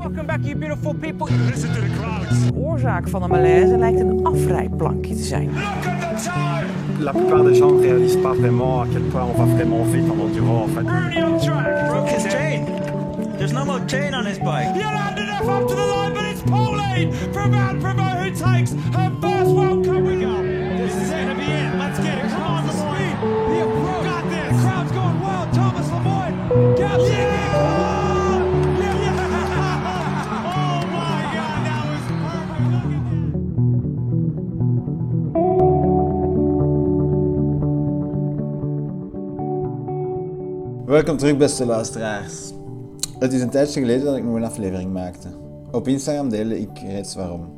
Welcome back, you beautiful people. Listen to the crowds. De oorzaak van de malaise lijkt een afrijplankje te zijn. Look at the time. La plupart des gens ne réalisent pas vraiment à quel point on va vraiment vite en enduro en fait. Rooney on track. broke his chain. There's no more chain on his bike. Jolanda Neff up to the line, but it's Pauline from Van Provo who takes her first World Cup Welkom terug, beste luisteraars. Het is een tijdje geleden dat ik nog een aflevering maakte. Op Instagram deelde ik reeds waarom.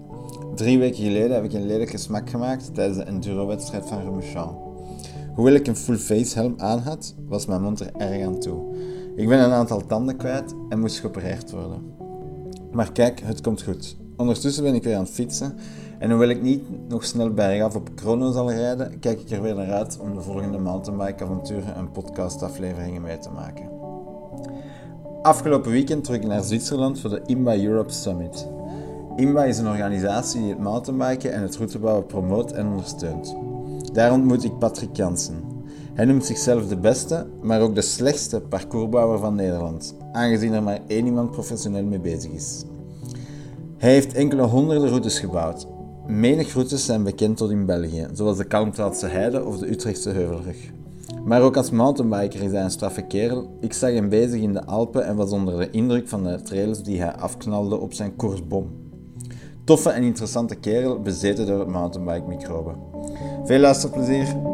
Drie weken geleden heb ik een lelijke smak gemaakt tijdens de enduro-wedstrijd van Remouchamp. Hoewel ik een full face helm aan had, was mijn mond er erg aan toe. Ik ben een aantal tanden kwijt en moest geopereerd worden. Maar kijk, het komt goed. Ondertussen ben ik weer aan het fietsen en hoewel ik niet nog snel bergaf op chrono zal rijden, kijk ik er weer naar uit om de volgende mountainbike-avonturen en podcastafleveringen mee te maken. Afgelopen weekend trok ik naar Zwitserland voor de IMBA Europe Summit. IMBA is een organisatie die het mountainbiken en het routebouwen promoot en ondersteunt. Daar ontmoet ik Patrick Jansen. Hij noemt zichzelf de beste, maar ook de slechtste parcoursbouwer van Nederland, aangezien er maar één iemand professioneel mee bezig is. Hij heeft enkele honderden routes gebouwd. Menig routes zijn bekend tot in België, zoals de Kalmthoutse Heide of de Utrechtse Heuvelrug. Maar ook als mountainbiker is hij een straffe kerel. Ik zag hem bezig in de Alpen en was onder de indruk van de trails die hij afknalde op zijn koersbom. Toffe en interessante kerel, bezeten door het mountainbike-microbe. Veel luisterplezier!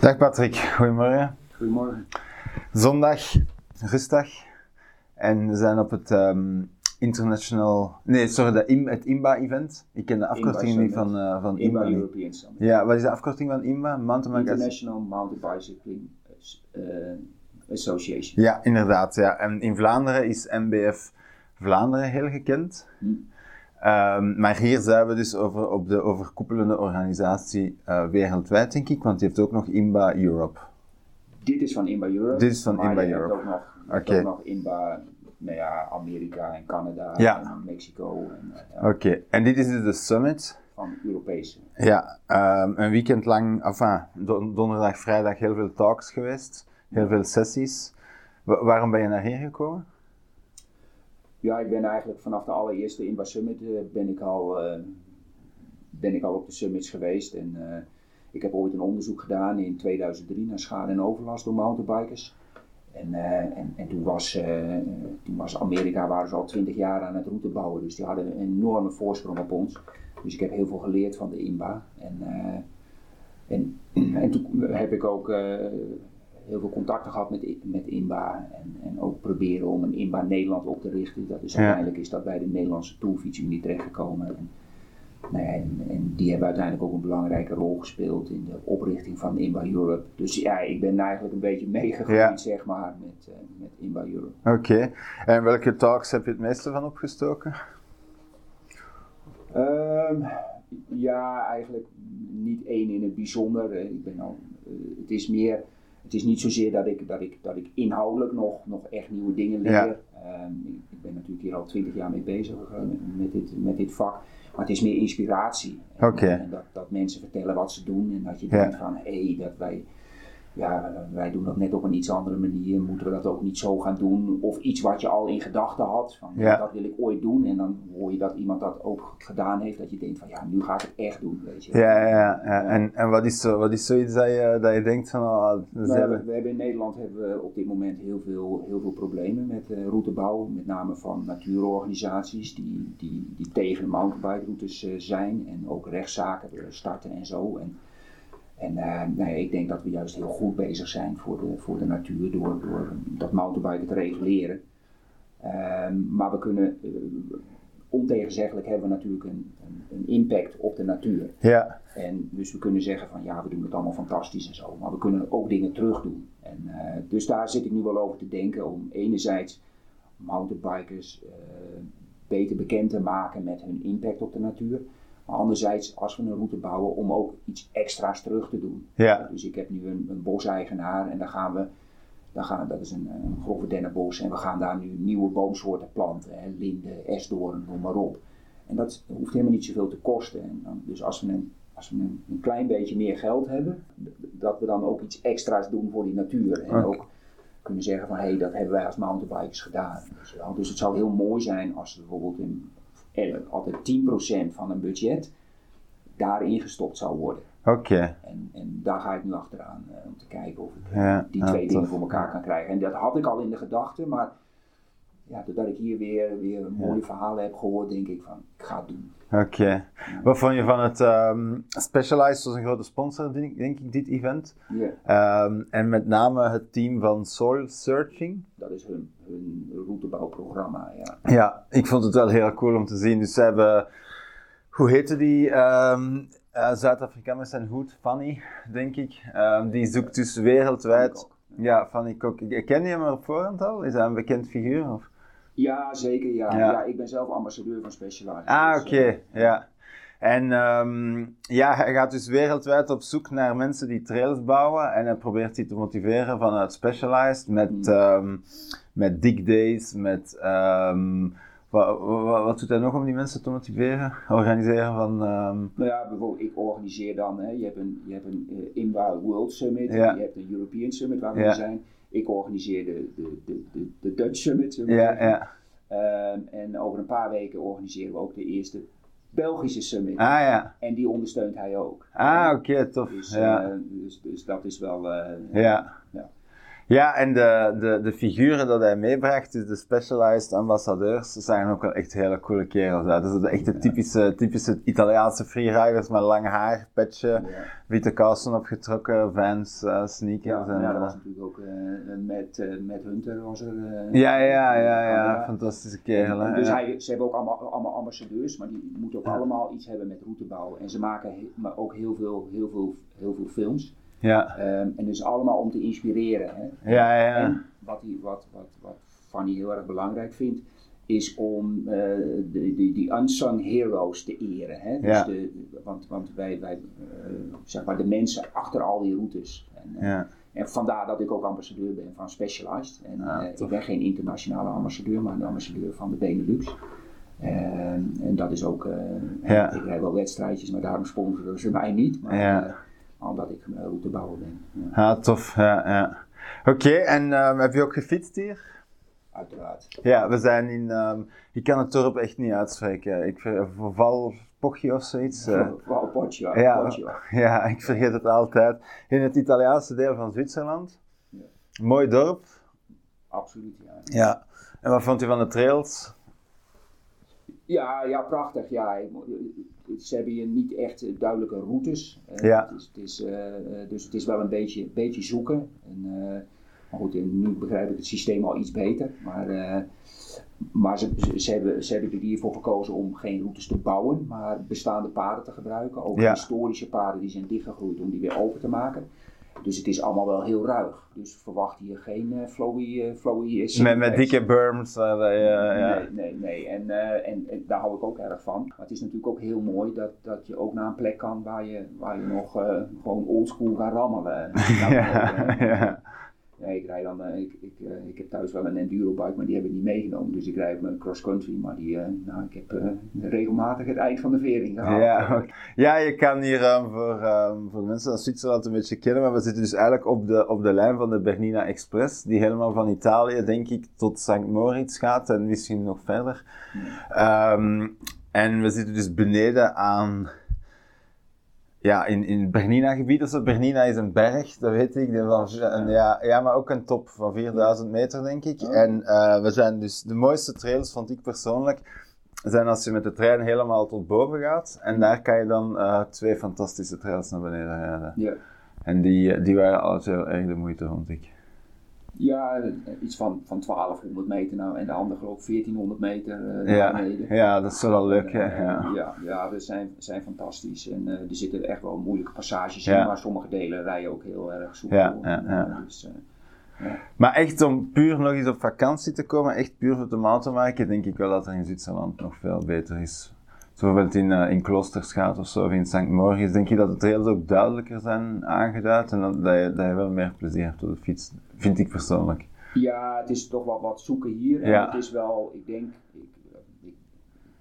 Dag Patrick, goedemorgen. Goedemorgen. Zondag, rustdag. En we zijn op het ehm, International... Nee, sorry, de IM, het IMBA-event. Ik ken de afkorting niet van, eh, van IMBA. IMBA. European Summit. Ja, wat is de afkorting van IMBA? Mountain International Mountain Bicycling eh, Association. Ja, inderdaad. Ja. En in Vlaanderen is MBF Vlaanderen heel gekend. Hm. Ehm, maar hier zijn we dus over, op de overkoepelende organisatie eh, wereldwijd, denk ik, want die heeft ook nog IMBA Europe. Dit is van IMBA Europe. Dit is van IMBA Europe. Ook nog, Oké. ook nog IMBA, nou ja, Amerika en Canada Ja. en Mexico eh, Oké, en dit is dus de summit. van Europese. Ja, ehm, een weekend lang, enfin, don- donderdag, vrijdag heel veel talks geweest, heel veel sessies. Wa- waarom ben je naar hier gekomen? Ja, ik ben eigenlijk vanaf de allereerste IMBA Summit eh, ben, ik al, eh, ben ik al op de summits geweest. En eh, ik heb ooit een onderzoek gedaan in 2003 naar schade en overlast door mountainbikers. En, en, en toen, was, toen was Amerika waren ze al 20 jaar aan het route bouwen. Dus die hadden een enorme voorsprong op ons. Dus ik heb heel veel geleerd van de IMBA. En, en, en toen heb ik ook heel veel contacten gehad met, met IMBA. En, en ook proberen om een IMBA Nederland op te richten. Dat is Ja. uiteindelijk is dat bij de Nederlandse Toolfietsunie terechtgekomen. En, nou ja, en, en die hebben uiteindelijk ook een belangrijke rol gespeeld in de oprichting van IMBA Europe. Dus ja, ik ben eigenlijk een beetje meegegroeid, Ja. zeg maar, met, eh, met IMBA Europe. Oké, en welke talks heb je het meeste van opgestoken? Ehm, ja, eigenlijk niet één in het bijzonder. Eh, Ik ben al, eh, het is meer, het is niet zozeer dat ik, dat ik, dat ik inhoudelijk nog, nog echt nieuwe dingen leer. Ja. Ehm, ik, ben natuurlijk hier al twintig jaar mee bezig eh, met, dit, met dit vak. Maar het is meer inspiratie. En, dat, dat mensen vertellen wat ze doen en dat je Ja. denkt van hé, hey, dat wij, ja, wij doen dat net op een iets andere manier. Moeten we dat ook niet zo gaan doen? Of iets wat je al in gedachten had, van Ja. dat wil ik ooit doen. En dan hoor je dat iemand dat ook gedaan heeft, dat je denkt van ja, nu ga ik het echt doen. Weet je. Ja, ja, ja. ja. En, en wat, is wat is zoiets dat je, dat je denkt van, oh, is Nou, we, we hebben in Nederland hebben we op dit moment heel veel, heel veel problemen met eh, routebouw. Met name van natuurorganisaties die, die, die tegen mountainbike-routes eh, zijn. En ook rechtszaken willen starten en zo. En, en eh, nou ja, ik denk dat we juist heel goed bezig zijn voor de, voor de natuur door, door dat mountainbiken te reguleren. Ehm, maar we kunnen, eh, ontegenzeggelijk hebben we natuurlijk een, een, impact op de natuur. Ja, En dus we kunnen zeggen van ja, we doen het allemaal fantastisch en zo, maar we kunnen ook dingen terug doen. En, eh, dus daar zit ik nu wel over te denken om enerzijds mountainbikers beter bekend te maken met hun impact op de natuur. Maar anderzijds, als we een route bouwen, om ook iets extra's terug te doen. Ja. Dus ik heb nu een, een boseigenaar en daar gaan we, daar gaan, dat is een, een grove dennenbos en we gaan daar nu nieuwe boomsoorten planten. Hè, linde, esdoorn, noem maar op. En dat hoeft helemaal niet zoveel te kosten. En dan, dus als we, een, als we een, een klein beetje meer geld hebben, dat we dan ook iets extra's doen voor die natuur. En ook kunnen zeggen van hé, hey, dat hebben wij als mountainbikers gedaan. je wel. Dus het zou heel mooi zijn als we bijvoorbeeld in, eh, altijd 10% van een budget daarin gestopt zou worden. Oké. En, en daar ga ik nu achteraan eh, om te kijken of ik Ja, die ja, twee dingen voor elkaar kan krijgen. En dat had ik al in de gedachten, maar ja, doordat ik hier weer, weer mooie verhalen heb gehoord, denk ik van, ik ga het doen. Oké. Wat vond je van het ehm Specialized was een grote sponsor, denk, ik, dit event. Ehm, en met name het team van Soil Searching. dat is hun, hun routebouwprogramma, ja. Ja, ik vond het wel heel cool om te zien. Dus ze hebben, hoe heette die ehm eh, Zuid-Afrikaan met zijn hoed? Fanny, denk ik. Die zoekt dus wereldwijd. Fanny. Ja, Fanny Kok. Ik- Ken je hem op voorhand al? Is hij een bekend figuur? Of? Ja, zeker, ja. Ja. ja. ik ben zelf ambassadeur van Specialized. Ah, dus, oké, eh, ja. En ehm, ja, hij gaat dus wereldwijd op zoek naar mensen die trails bouwen en hij probeert die te motiveren vanuit Specialized met, ehm, met dig days, met ehm, wat, wat, wat doet hij nog om die mensen te motiveren? Organiseren van, Nou ja, bijvoorbeeld, ik organiseer dan, hè, je hebt een, je hebt een eh, Inbouw World Summit, Ja. je hebt een European Summit waar we Ja. zijn. Ik organiseer de, de, de, de, Dutch Summit, ja, ja. Ehm, en over een paar weken organiseren we ook de eerste Belgische Summit. Ah ja, En die ondersteunt hij ook. ah oké, tof. Dus, ja. eh, dus, dus dat is wel. eh, Ja. Ja. Ja, en de, de, de figuren dat hij meebracht, dus de specialized ambassadeurs, zijn ook wel echt hele coole kerels. uit. Dat is echt de typische, typische Italiaanse freeriders met lang haar, petje, Ja. witte kousen opgetrokken, Vans, eh, Ja, sneakers. maar en, ja, dat was natuurlijk ook eh, met, met Hunter was er. eh, ja, ja, ja, ja, fantastische kerel. hè, Dus ja. hij, ze hebben ook allemaal, allemaal ambassadeurs, maar die moeten ook allemaal iets hebben met routebouw. En ze maken he- maar ook heel veel, heel veel, heel veel films. Ja, Ehm, en dus allemaal om te inspireren. Hè. ja, ja. En wat, die, wat, wat, wat Fanny heel erg belangrijk vindt, is om eh, de, de, die unsung heroes te eren. Hè? Dus Ja. de, want want wij, wij eh, zeg maar de mensen achter al die routes. En, eh, ja. en vandaar dat ik ook ambassadeur ben van Specialized. En, Ah, ik ben geen internationale ambassadeur, maar een ambassadeur van de Benelux. En, en dat is ook, ik rijd wel wedstrijdjes, maar daarom sponsoren ze mij niet. Maar, Ja. Omdat ik uh, routebouwer ben. Ja, Ja, tof, ja, ja. Oké, en ehm, heb je ook gefietst hier? uiteraard. Ja, we zijn in, ehm, ik kan het dorp echt niet uitspreken. Ik ver- Val Poggio of zoiets. eh. Poggio, Ja, ja, ik vergeet het altijd. In het Italiaanse deel van Zwitserland. Ja. Mooi dorp. Absoluut, ja. Ja. En wat vond u van de trails? Ja, ja, prachtig. Ja. Ze hebben hier niet echt eh, duidelijke routes. Eh, Ja. Het is, het is, eh, dus het is wel een beetje, beetje zoeken. En, maar goed, nu begrijp ik het systeem al iets beter. Maar, maar ze, ze, ze hebben, ze hebben er hiervoor gekozen om geen routes te bouwen, maar bestaande paden te gebruiken. Ook Ja. historische paden die zijn dichtgegroeid om die weer open te maken. Dus het is allemaal wel heel ruig. Dus verwacht hier geen eh flowy, eh, flowy eh, Met, met dikke berms. je- ja. Nee, nee, nee. En, en, en daar hou ik ook erg van. Maar het is natuurlijk ook heel mooi dat, dat je ook naar een plek kan waar je, waar je nog gewoon oldschool kan rammelen. Ja, ja. Ja, ik rijd dan, eh, ik, ik, eh, ik heb thuis wel een endurobike, maar die heb ik niet meegenomen. Dus ik rijd mijn cross country, maar die, eh, nou, ik heb regelmatig het eind van de vering gehaald. Ja, ja, je kan hier ehm, voor, ehm, voor de mensen uit Zwitserland een beetje kennen, maar we zitten dus eigenlijk op de, op de lijn van de Bernina Express, die helemaal van Italië, denk ik, tot St. Moritz gaat en misschien nog verder. Ehm, en we zitten dus beneden aan, ja, in, in het Bernina-gebied of zo. Bernina is een berg, dat weet ik. Van, en ja, ja, maar ook een top van 4000 meter, denk ik. En eh, we zijn dus, de mooiste trails vond ik persoonlijk, zijn als je met de trein helemaal tot boven gaat. En daar kan je dan eh, twee fantastische trails naar beneden rijden. Ja. En die, eh, die waren altijd heel erg de moeite, vond ik. Ja, eh, iets van, van 1200 meter nou en de andere geloof ik 1400 meter naar Ja, beneden. ja, dat is wel hè. Eh, Ja. ja, ja, dat zijn, zijn fantastisch. En er zitten echt wel moeilijke passages Ja. in, maar sommige delen rijden ook heel erg soepel. Ja, ja, ja. Dus, eh, Maar echt om puur nog eens op vakantie te komen, echt puur voor de mountainbiken, denk ik wel dat er in Zwitserland nog veel beter is. Zo bijvoorbeeld in, uh, in Kloosterschat of zo, of in St. Moritz, denk je dat de trails ook duidelijker zijn aangeduid en dat, dat, je, dat je wel meer plezier hebt op de fiets, vind ik persoonlijk. Ja, het is toch wel wat zoeken hier. En Ja. het is wel, ik denk, ik, ik,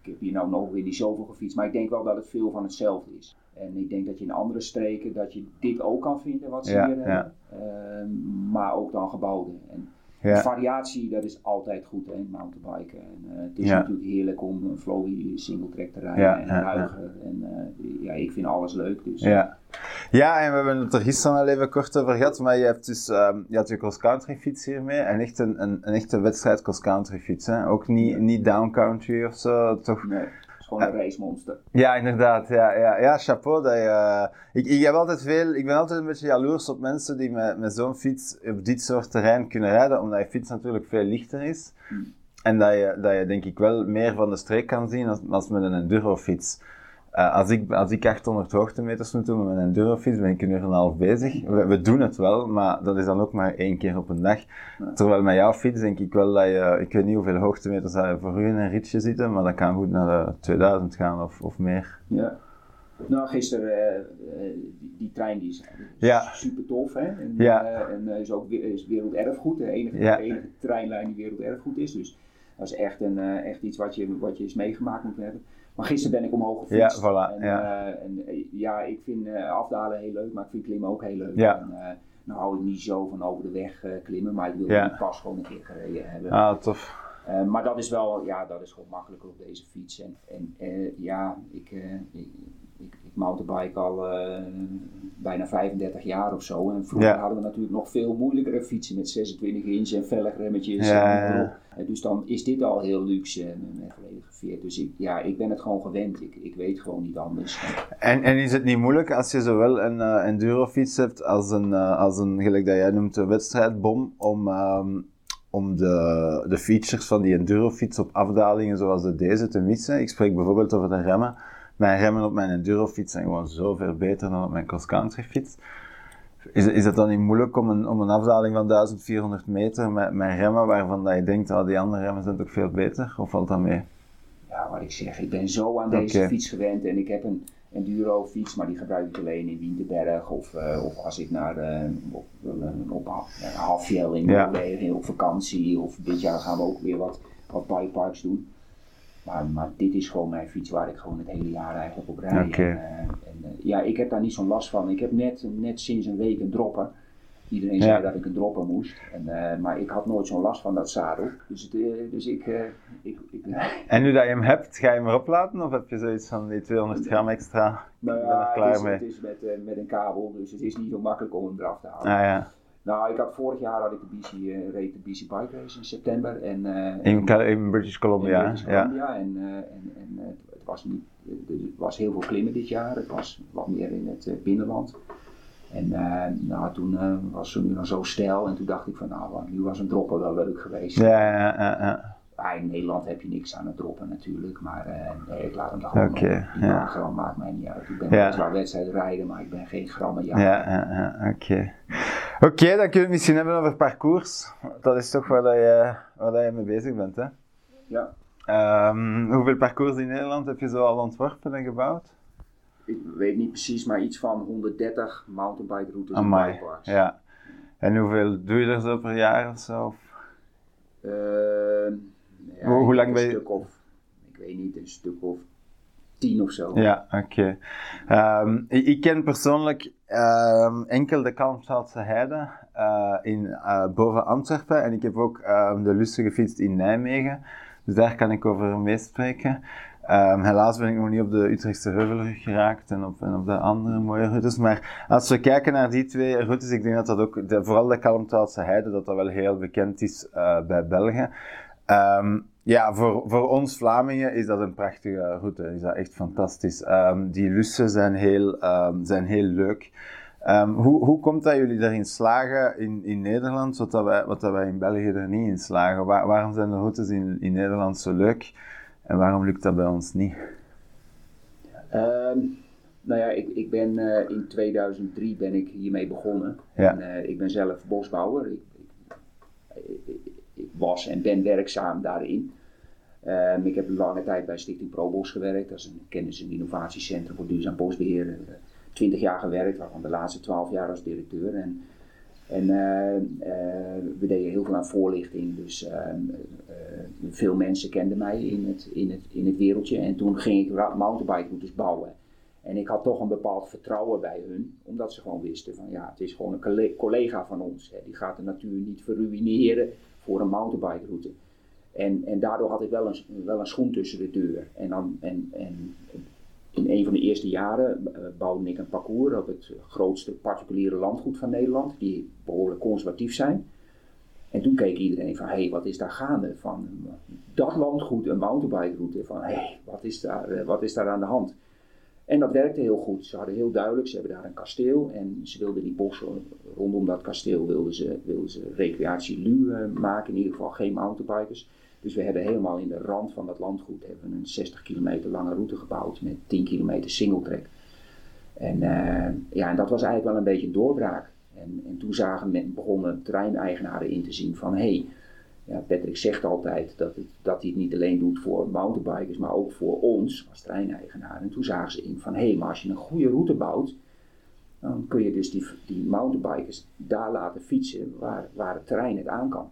ik heb hier nou nog weer niet zoveel gefietst, maar ik denk wel dat het veel van hetzelfde is. En ik denk dat je in andere streken, dat je dit ook kan vinden wat ze Ja, hier ja. hebben. Ehm, maar ook dan gebouwen. En Ja. variatie, dat is altijd goed hè, mountainbiken. En, eh, het is Ja. natuurlijk heerlijk om een flowy single track te rijden Ja, en ruiger. En eh, ja, ik vind alles leuk. Dus Ja. ja, en we hebben het er gisteren al even kort over gehad, maar je hebt dus ehm, je had je cross-country fiets hiermee en echt een, een, een echte wedstrijd cross-country fiets. Hè? Ook niet, niet down-country of zo, toch? nee, is gewoon een racemonster. Ja, inderdaad. Ja, ja, ja chapeau. Dat je, eh, ik, ik, heb altijd veel, ik ben altijd een beetje jaloers op mensen die met, met zo'n fiets op dit soort terrein kunnen rijden, omdat je fiets natuurlijk veel lichter is. En dat je, dat je denk ik wel meer van de streek kan zien als, als met een endurofiets. Eh als, ik, als ik 800 hoogtemeters moet doen met mijn endurofiets, ben ik een uur en een half bezig. We, we doen het wel, maar dat is dan ook maar één keer op een dag. Terwijl met jouw fiets denk ik wel dat je, ik weet niet hoeveel hoogtemeters dat voor u in een ritje zitten, maar dat kan goed naar de 2000 gaan of, of meer. Ja. Nou, gisteren, eh, die, trein die is Ja. super tof. Hè? En, Ja. en is ook is werelderfgoed. De enige, Ja. de enige treinlijn die werelderfgoed is. Dus dat is echt, een, echt iets wat je, wat je eens meegemaakt moet hebben. Maar gisteren ben ik omhoog gefietst. Ja, voilà, En, ja. eh, en, eh, ja, ik vind eh, afdalen heel leuk, maar ik vind klimmen ook heel leuk. Ja. En, nou hou ik niet zo van over de weg klimmen, maar ik wil Ja. die pas gewoon een keer gereden hebben. Ah, tof. Maar dat is wel, ja, dat is gewoon makkelijker op deze fiets. En, en ja, ik, ik mountainbike al eh, bijna 35 jaar of zo. En vroeger Ja. hadden we natuurlijk nog veel moeilijkere fietsen met 26 inch en velgremmetjes. Ja, en, ja. dus dan is dit al heel luxe en met volledige veer. Dus ik, ja, ik ben het gewoon gewend. Ik, ik weet gewoon niet anders. En, en is het niet moeilijk als je zowel een eh endurofiets hebt als een, eh, als een, gelijk dat jij noemt, een wedstrijdbom, om, ehm, om de, de features van die endurofiets op afdalingen zoals de deze te missen? Ik spreek bijvoorbeeld over de remmen. Mijn remmen op mijn endurofiets zijn gewoon zoveel beter dan op mijn cross-country fiets. Is, is het dan niet moeilijk om een, om een afdaling van 1400 meter met, met remmen waarvan dat je denkt, oh, die andere remmen zijn toch veel beter? Of valt dat mee? Ja, wat ik zeg, ik ben zo aan deze fiets gewend en ik heb een enduro fiets, maar die gebruik ik alleen in Winterberg of, eh, of als ik naar eh, op, eh, op een halfjel in Ja. Op vakantie of dit jaar gaan we ook weer wat, wat bikeparks doen. Maar, maar dit is gewoon mijn fiets waar ik gewoon het hele jaar eigenlijk op rijd. En, eh, en, eh, ja, ik heb daar niet zo'n last van. Ik heb net, net sinds een week een dropper. Iedereen Ja. zei dat ik een dropper moest. En, eh, maar ik had nooit zo'n last van dat zadel. Dus, het, dus ik, ik, ik En nu dat je hem hebt, ga je hem erop laten? Of heb je zoiets van die 200 gram extra? Nou ik ben er ja, klaar het is, mee. het is met, met een kabel, dus het is niet zo makkelijk om hem eraf te halen. Ah ja. Nou, ik had vorig jaar had ik de BC, eh, reed de BC Bike Race in september. En, eh, In, in British in Columbia, ja. Columbia. En, eh, en, en eh, het, was niet, er was heel veel klimmen dit jaar. Het was wat meer in het binnenland. En nou, toen was ze nu nog zo stijl en toen dacht ik van nou, nu was een dropper wel leuk geweest. Ja, ja, ja, ja. Ah, in Nederland heb je niks aan het droppen natuurlijk, maar nee, ik laat hem er gewoon op. Ja. paar gram maakt mij niet uit. Ik ben Ja. weliswaar wedstrijd rijden, maar ik ben geen grammen Ja, ja, ja, oké. Oké, dan kun je het misschien hebben over parcours. Dat is toch waar, dat je, waar dat je mee bezig bent, hè? Ja. Ehm, hoeveel parcours in Nederland heb je zo al ontworpen en gebouwd? Ik weet niet precies, maar iets van 130 mountainbike routes en bikeparks. ja. En hoeveel doe je er zo per jaar of zo? Of- Eh, ja, Hoe- lang ben je- Een stuk of, ik weet niet, een stuk of tien of zo. Ja, oké. Ehm, ik, ik ken persoonlijk ehm, enkel de Kalmthoutse Heide eh, in, eh, boven Antwerpen en ik heb ook ehm, de Lusse gefietst in Nijmegen. Dus daar kan ik over meespreken. Ehm, helaas ben ik nog niet op de Utrechtse Heuvelrug geraakt en op, en op de andere mooie routes. Maar als we kijken naar die twee routes, ik denk dat dat ook, de, vooral de Kalmthoutse Heide, dat dat wel heel bekend is eh, bij België. Ja, voor, voor ons Vlamingen is dat een prachtige route. Is dat echt fantastisch. Ehm, die lussen zijn heel, ehm, zijn heel leuk. Ehm, hoe, hoe komt dat jullie daarin slagen in, in Nederland, wat, dat wij, wat dat wij in België er niet in slagen? Waar- waarom zijn de routes in, in Nederland zo leuk en waarom lukt dat bij ons niet? Nou ja, ik, ik ben eh, in 2003 ben ik hiermee begonnen. Ja. En, eh, ik ben zelf bosbouwer. Ik, ik ik was en ben werkzaam daarin. Ehm, ik heb lange tijd bij Stichting ProBos gewerkt. Dat is een kennis- en innovatiecentrum voor duurzaam bosbeheer. Uh, 20 jaar gewerkt, waarvan de laatste 12 jaar als directeur. En, en uh, uh, we deden heel veel aan voorlichting. Dus ehm, veel mensen kenden mij in het, in, het, in het wereldje. En toen ging ik mountainbike routes bouwen. En ik had toch een bepaald vertrouwen bij hun, omdat ze gewoon wisten van ja, het is gewoon een collega van ons. Hè. Die gaat de natuur niet verruineren voor een mountainbike route. En, en daardoor had ik wel een, wel een schoen tussen de deur. En, dan, en, en in een van de eerste jaren uh, bouwde ik een parcours op het grootste particuliere landgoed van Nederland, die behoorlijk conservatief zijn. En toen keek iedereen van, hé, hey, wat is daar gaande? Van dat landgoed, een mountainbike route, van hé, hey, wat, is daar, uh, wat is daar aan de hand? En dat werkte heel goed. Ze hadden heel duidelijk, ze hebben daar een kasteel en ze wilden die bossen rondom dat kasteel wilden ze, wilden ze recreatie lu uh, maken, in ieder geval geen mountainbikers. Dus we hebben helemaal in de rand van dat landgoed hebben een 60 kilometer lange route gebouwd met 10 kilometer singletrack. En, uh, ja, en dat was eigenlijk wel een beetje een doorbraak. En, en toen zagen men, begonnen terreineigenaren in te zien van hé, hey, ja, Patrick zegt altijd dat, het, dat hij het niet alleen doet voor mountainbikers, maar ook voor ons als treineigenaar. En toen zagen ze in van hé, hey, maar als je een goede route bouwt, dan kun je dus die, die mountainbikers daar laten fietsen waar, waar het terrein het aan kan.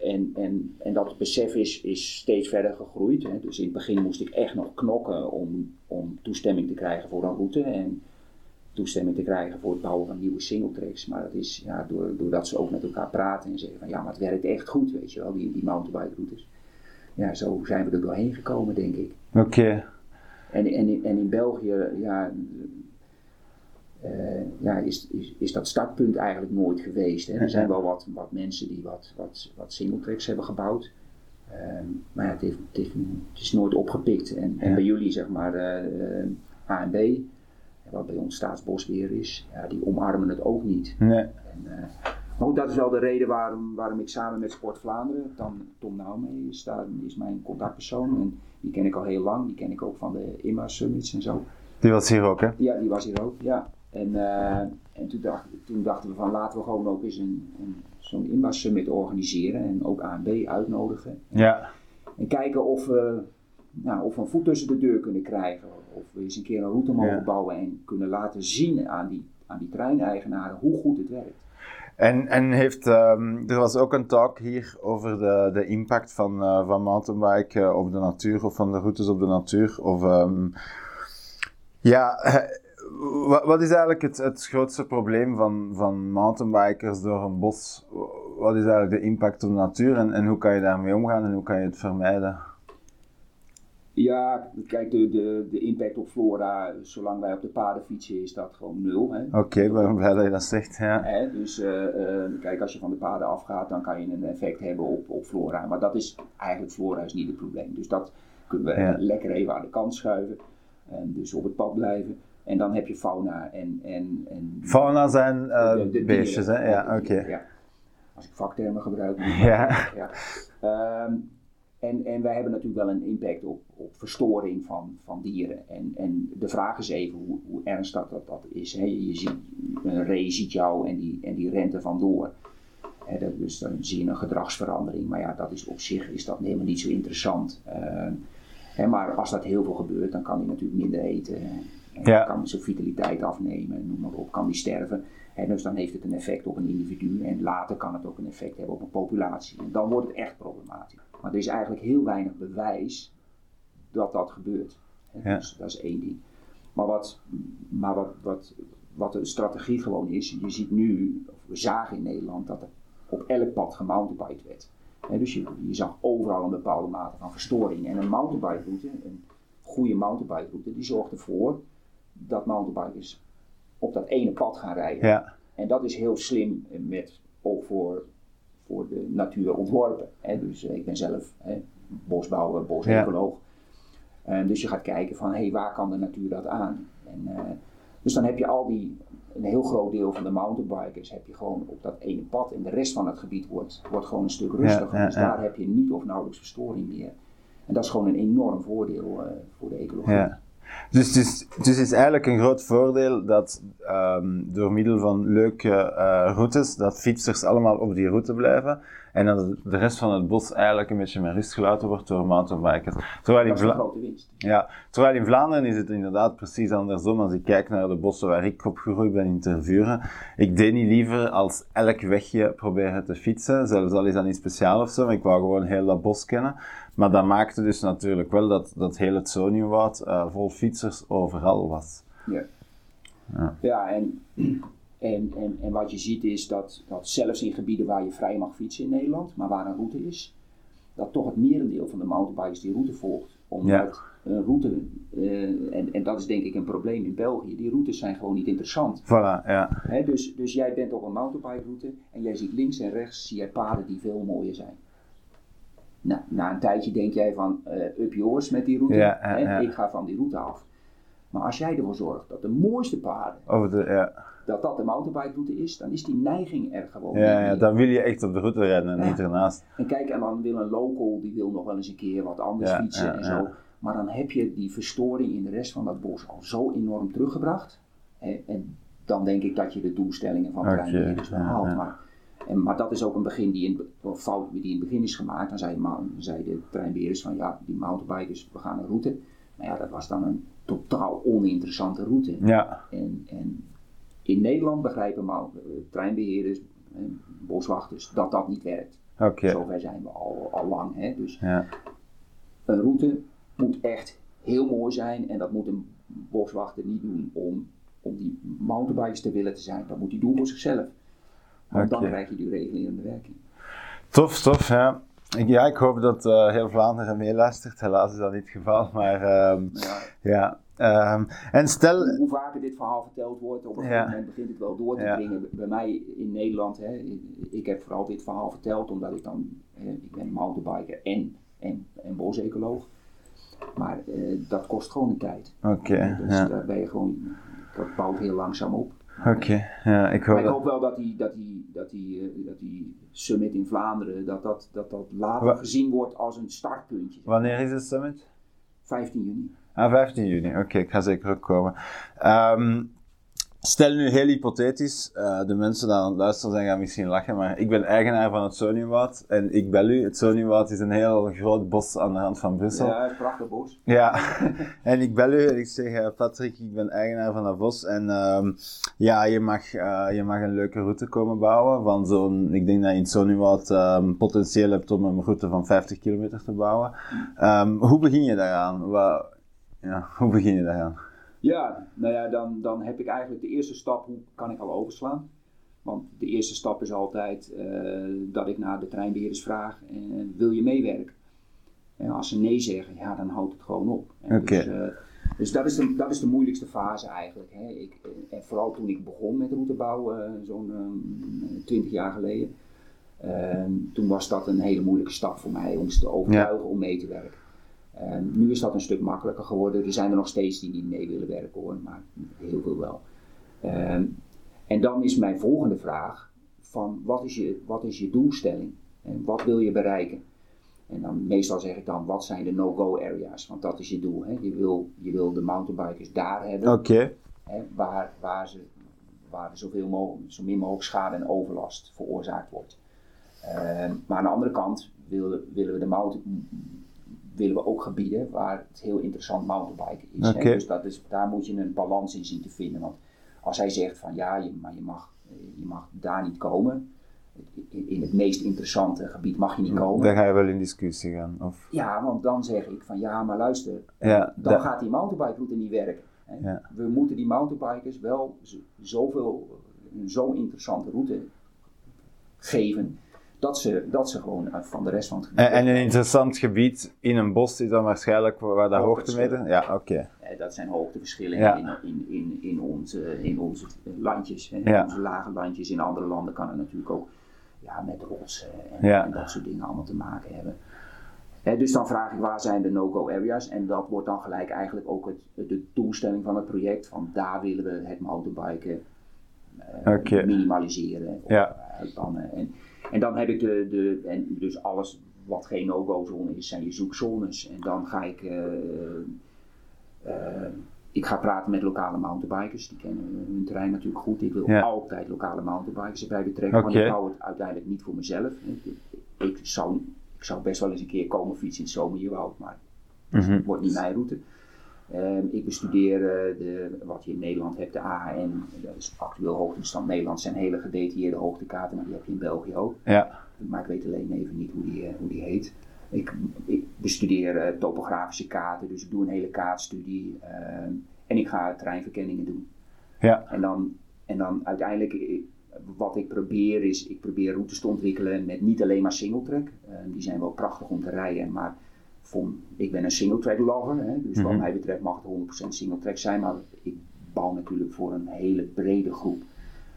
En, en, en dat besef is, is steeds verder gegroeid. Hè. Dus in het begin moest ik echt nog knokken om, om toestemming te krijgen voor een route. En toestemming te krijgen voor het bouwen van nieuwe singletracks. Maar dat is ja, door, doordat ze ook met elkaar praten en zeggen van ja, maar het werkt echt goed, weet je wel, die, die mountainbike routes. Ja, zo zijn we er doorheen gekomen, denk ik. Oké. En, en, in, en in België, ja, uh, ja, is, is, is dat startpunt eigenlijk nooit geweest. Hè. Er zijn wel wat, wat mensen die wat, wat, wat singletracks hebben gebouwd. Uh, maar ja, het, heeft, het, heeft, het, is nooit opgepikt. En, en bij jullie, zeg maar, uh, ANB, wat bij ons staatsbosbeheer is, ja, die omarmen het ook niet. Nee. En, maar dat is wel de reden waarom, waarom ik samen met Sport Vlaanderen, Tom, Tom Nauwmee is, daar, is mijn contactpersoon. En die ken ik al heel lang, die ken ik ook van de IMA Summits en zo. Die was hier ook, hè? Ja, die was hier ook, ja. En, uh, en toen, dacht, toen, dachten we van laten we gewoon ook eens een, een, zo'n IMA Summit organiseren en ook ANB uitnodigen. Ja. En kijken of we, nou, of een voet tussen de deur kunnen krijgen. Of we eens een keer een route mogen Ja. bouwen en kunnen laten zien aan die, aan die treineigenaren hoe goed het werkt. En, en heeft, ehm, er was ook een talk hier over de, de impact van, eh, van mountainbike eh, op de natuur of van de routes op de natuur. Of, ehm, ja, wat, wat is eigenlijk het, het grootste probleem van, van mountainbikers door een bos? Wat is eigenlijk de impact op de natuur en, en hoe kan je daarmee omgaan en hoe kan je het vermijden? Ja, kijk, de, de, de impact op flora, zolang wij op de paden fietsen, is dat gewoon nul. Oké, ben blij dat je dat zegt. Ja. Hè, dus eh, eh, kijk, als je van de paden afgaat, dan kan je een effect hebben op, op flora. Maar dat is eigenlijk, flora is niet het probleem. Dus dat kunnen we Ja. lekker even aan de kant schuiven. En dus op het pad blijven. En dan heb je fauna en... en, en Fauna zijn eh, de- de beestjes, hè? Ja, oké. ja. Als ik vaktermen gebruik. dan- Ja. ja. Ehm, en, en wij hebben natuurlijk wel een impact op, op verstoring van, van dieren. En, en de vraag is even hoe, hoe ernstig dat, dat is. Je ziet, een ree ziet jou en die, en die rent er vandoor. Dat, dus dan zie je een gedragsverandering. Maar ja, dat is op zich is dat helemaal niet zo interessant. Hè, maar als dat heel veel gebeurt, dan kan hij natuurlijk minder eten. En Ja. kan zijn vitaliteit afnemen, noem maar op, kan die sterven. Hè, dus dan heeft het een effect op een individu en later kan het ook een effect hebben op een populatie. En dan wordt het echt problematisch. Maar er is eigenlijk heel weinig bewijs dat dat gebeurt. Ja. Dus dat is één ding. Maar, wat, maar wat, wat, wat de strategie gewoon is, je ziet nu, of we zagen in Nederland, dat er op elk pad gemountainbiked werd. Dus je, je zag overal een bepaalde mate van verstoring. En een mountainbike route, een goede mountainbike route, die zorgt ervoor dat mountainbikers op dat ene pad gaan rijden. Ja. En dat is heel slim met, ook voor, voor de natuur ontworpen. Hè. Dus eh, ik ben zelf hè, bosbouwer, bosecoloog. En dus je gaat kijken van, hé, hey, waar kan de natuur dat aan? En, eh, dus dan heb je al die, een heel groot deel van de mountainbikers heb je gewoon op dat ene pad. En de rest van het gebied wordt, wordt gewoon een stuk rustiger. ja, dus ja. daar heb je niet of nauwelijks verstoring meer. En dat is gewoon een enorm voordeel eh, voor de ecologie. Dus het is, dus is eigenlijk een groot voordeel dat ehm, door middel van leuke eh, routes, dat fietsers allemaal op die route blijven. En dat de rest van het bos eigenlijk een beetje met rust gelaten wordt door mountainbikers. Terwijl in, Vla- ja, terwijl in Vlaanderen is het inderdaad precies andersom. Als ik kijk naar de bossen waar ik opgegroeid ben in Tervuren, ik deed niet liever als elk wegje proberen te fietsen, zelfs al is dat niet speciaal of zo, maar ik wou gewoon heel dat bos kennen. Maar dat maakte dus natuurlijk wel dat, dat heel het Soniumwoud eh vol fietsers overal was. Ja, ja en, en, en, en wat je ziet is dat, dat zelfs in gebieden waar je vrij mag fietsen in Nederland, maar waar een route is, dat toch het merendeel van de mountainbikers die route volgt. Omdat een route, eh, en, en dat is denk ik een probleem in België, die routes zijn gewoon niet interessant. Voilà, ja. Dus, dus jij bent op een mountainbike route en jij ziet links en rechts zie jij paden die veel mooier zijn. Nou, na een tijdje denk jij van eh up yours met die route, Ja, ja, hè, ja. ik ga van die route af. Maar als jij ervoor zorgt dat de mooiste paden, Over de, ja. dat dat de mountainbike route is, dan is die neiging er gewoon Ja, ja, dan wil je echt op de route rennen en niet ernaast. En kijk, en dan wil een local, die wil nog wel eens een keer wat anders fietsen en zo. Maar dan heb je die verstoring in de rest van dat bos al zo enorm teruggebracht. Hè, en dan denk ik dat je de doelstellingen van Oké, treinbeheerders wel ja, haalt. ja. Maar, en, maar dat is ook een begin die in, fout die in het begin is gemaakt. Dan zei, ma- zei de treinbeheerders van ja, die mountainbikers, we gaan een route. Maar ja, dat was dan een totaal oninteressante route. Ja, En, en in Nederland begrijpen eh, treinbeheerders, eh, boswachters, dat dat niet werkt. Zover zijn we al, al lang. Hè? Dus Ja. een route moet echt heel mooi zijn en dat moet een boswachter niet doen om, om die mountainbikers te willen te zijn. Dat moet hij doen voor zichzelf. Want dan krijg je die regulerende werking. Tof, tof, ja. Ik, ja, ik hoop dat eh, heel Vlaanderen meeluistert. Helaas is dat niet het geval, maar ehm, Ja, ja. Ehm, en stel, hoe vaker dit verhaal verteld wordt, op een gegeven moment begint het wel door te Ja. dringen. Bij mij in Nederland, hè, ik heb vooral dit verhaal verteld omdat ik dan, hè, ik ben mountainbiker en, en, en bosecoloog. Maar eh, dat kost gewoon een tijd. oké, Dus ja. daar ben je gewoon, dat bouwt heel langzaam op. Oké, ja, ik hoop Maar ik hoop wel dat die, dat die, dat die, eh, dat die summit in Vlaanderen, dat dat, dat, dat later Wa- gezien wordt als een startpuntje. Wanneer is de summit? 15 juni. Ah, 15 juni. Oké, ik ga zeker ook komen. Ehm, stel nu heel hypothetisch, eh, de mensen die aan het luisteren zijn gaan misschien lachen, maar ik ben eigenaar van het Soniumwoud en ik bel u. Het Soniumwoud is een heel groot bos aan de rand van Brussel. Ja, prachtig bos. Ja, en ik bel u en ik zeg, eh, Patrick, ik ben eigenaar van dat bos en ehm, ja, je mag, eh, je mag een leuke route komen bouwen van zo'n, ik denk dat je in het Soniumwoud ehm, potentieel hebt om een route van 50 kilometer te bouwen. Ehm, hoe begin je daaraan? Wa- ja, hoe begin je daaraan? Ja, nou ja, dan, dan heb ik eigenlijk de eerste stap, hoe kan ik al overslaan? Want de eerste stap is altijd eh, dat ik naar de treinbeheerders vraag, eh, wil je meewerken? En als ze nee zeggen, ja, dan houdt het gewoon op. Dus, eh, dus dat, is de, dat is de moeilijkste fase eigenlijk. Hè. Ik, en vooral toen ik begon met routebouw, zo'n 20 jaar geleden. toen was dat een hele moeilijke stap voor mij om ze te overtuigen om mee te werken. Ehm, nu is dat een stuk makkelijker geworden. Er zijn er nog steeds die niet mee willen werken hoor, maar heel veel wel. Ehm, en dan is mijn volgende vraag van wat is je, wat is je doelstelling? En wat wil je bereiken? En dan meestal zeg ik dan wat zijn de no-go areas? Want dat is je doel. Hè? Je, wil, je wil de mountainbikers daar hebben hè, waar, waar, ze, waar er zoveel mogelijk, zo min mogelijk schade en overlast veroorzaakt wordt. Ehm, maar aan de andere kant willen, willen we de mountain, willen we ook gebieden waar het heel interessant mountainbiken is. Dus dat is, daar moet je een balans in zien te vinden. Want als hij zegt van ja, je, maar je mag, eh, je mag daar niet komen. In, het meest interessante gebied mag je niet komen. dan ga je wel in discussie gaan. Of, Ja, want dan zeg ik van ja, maar luister, ja, dan da- gaat die mountainbike route niet werken. hè. Ja. We moeten die mountainbikers wel zoveel, een zo interessante route geven, dat ze, dat ze gewoon van de rest van het gebied... en, en een interessant gebied in een bos is dan waarschijnlijk waar dat Hoogteverschillen. hoogtemeter... Ja, oké. Eh, dat zijn hoogteverschillen Ja. in, in, in, in, onze, in onze landjes, hè, Ja. onze lage landjes. In andere landen kan het natuurlijk ook ja, met rotsen en, dat soort dingen allemaal te maken hebben. Hè, dus dan vraag ik waar zijn de no-go areas en dat wordt dan gelijk eigenlijk ook het, de doelstelling van het project. Van daar willen we het mountainbiken eh, Oké. minimaliseren of Ja. uitbannen. En, en dan heb ik de, de en dus alles wat geen no-go zone is, zijn je zoekzones. En dan ga ik eh, eh, ik ga praten met lokale mountainbikers, die kennen hun terrein natuurlijk goed. Ik wil Ja. altijd lokale mountainbikers erbij betrekken, want ik hou het uiteindelijk niet voor mezelf. Ik, ik zou, ik zou best wel eens een keer komen fietsen in het zomerjewoud, maar Mhm. het wordt niet mijn route. Ehm, ik bestudeer eh, de, wat je in Nederland hebt, de AHN, dat is actueel hoogtestand Nederland, zijn hele gedetailleerde hoogtekaarten, maar die heb je in België ook. Ja. Maar ik weet alleen even niet hoe die, eh, hoe die heet. Ik, ik bestudeer eh, topografische kaarten, dus ik doe een hele kaartstudie ehm, en ik ga terreinverkenningen doen. Ja. En dan, en dan uiteindelijk, wat ik probeer is, ik probeer routes te ontwikkelen met niet alleen maar singletrack. Uh, die zijn wel prachtig om te rijden, maar voor, ik ben een singletrack lover. Hè, dus wat Mhm. mij betreft mag het 100% singletrack zijn, maar ik bouw natuurlijk voor een hele brede groep.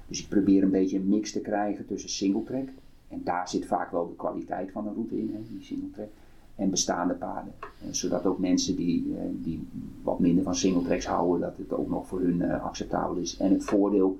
Dus ik probeer een beetje een mix te krijgen tussen singletrack, en daar zit vaak wel de kwaliteit van een route in, hè, die singletrack, en bestaande paden. Eh, zodat ook mensen die, eh, die wat minder van singletracks houden, dat het ook nog voor hun eh, acceptabel is. En het voordeel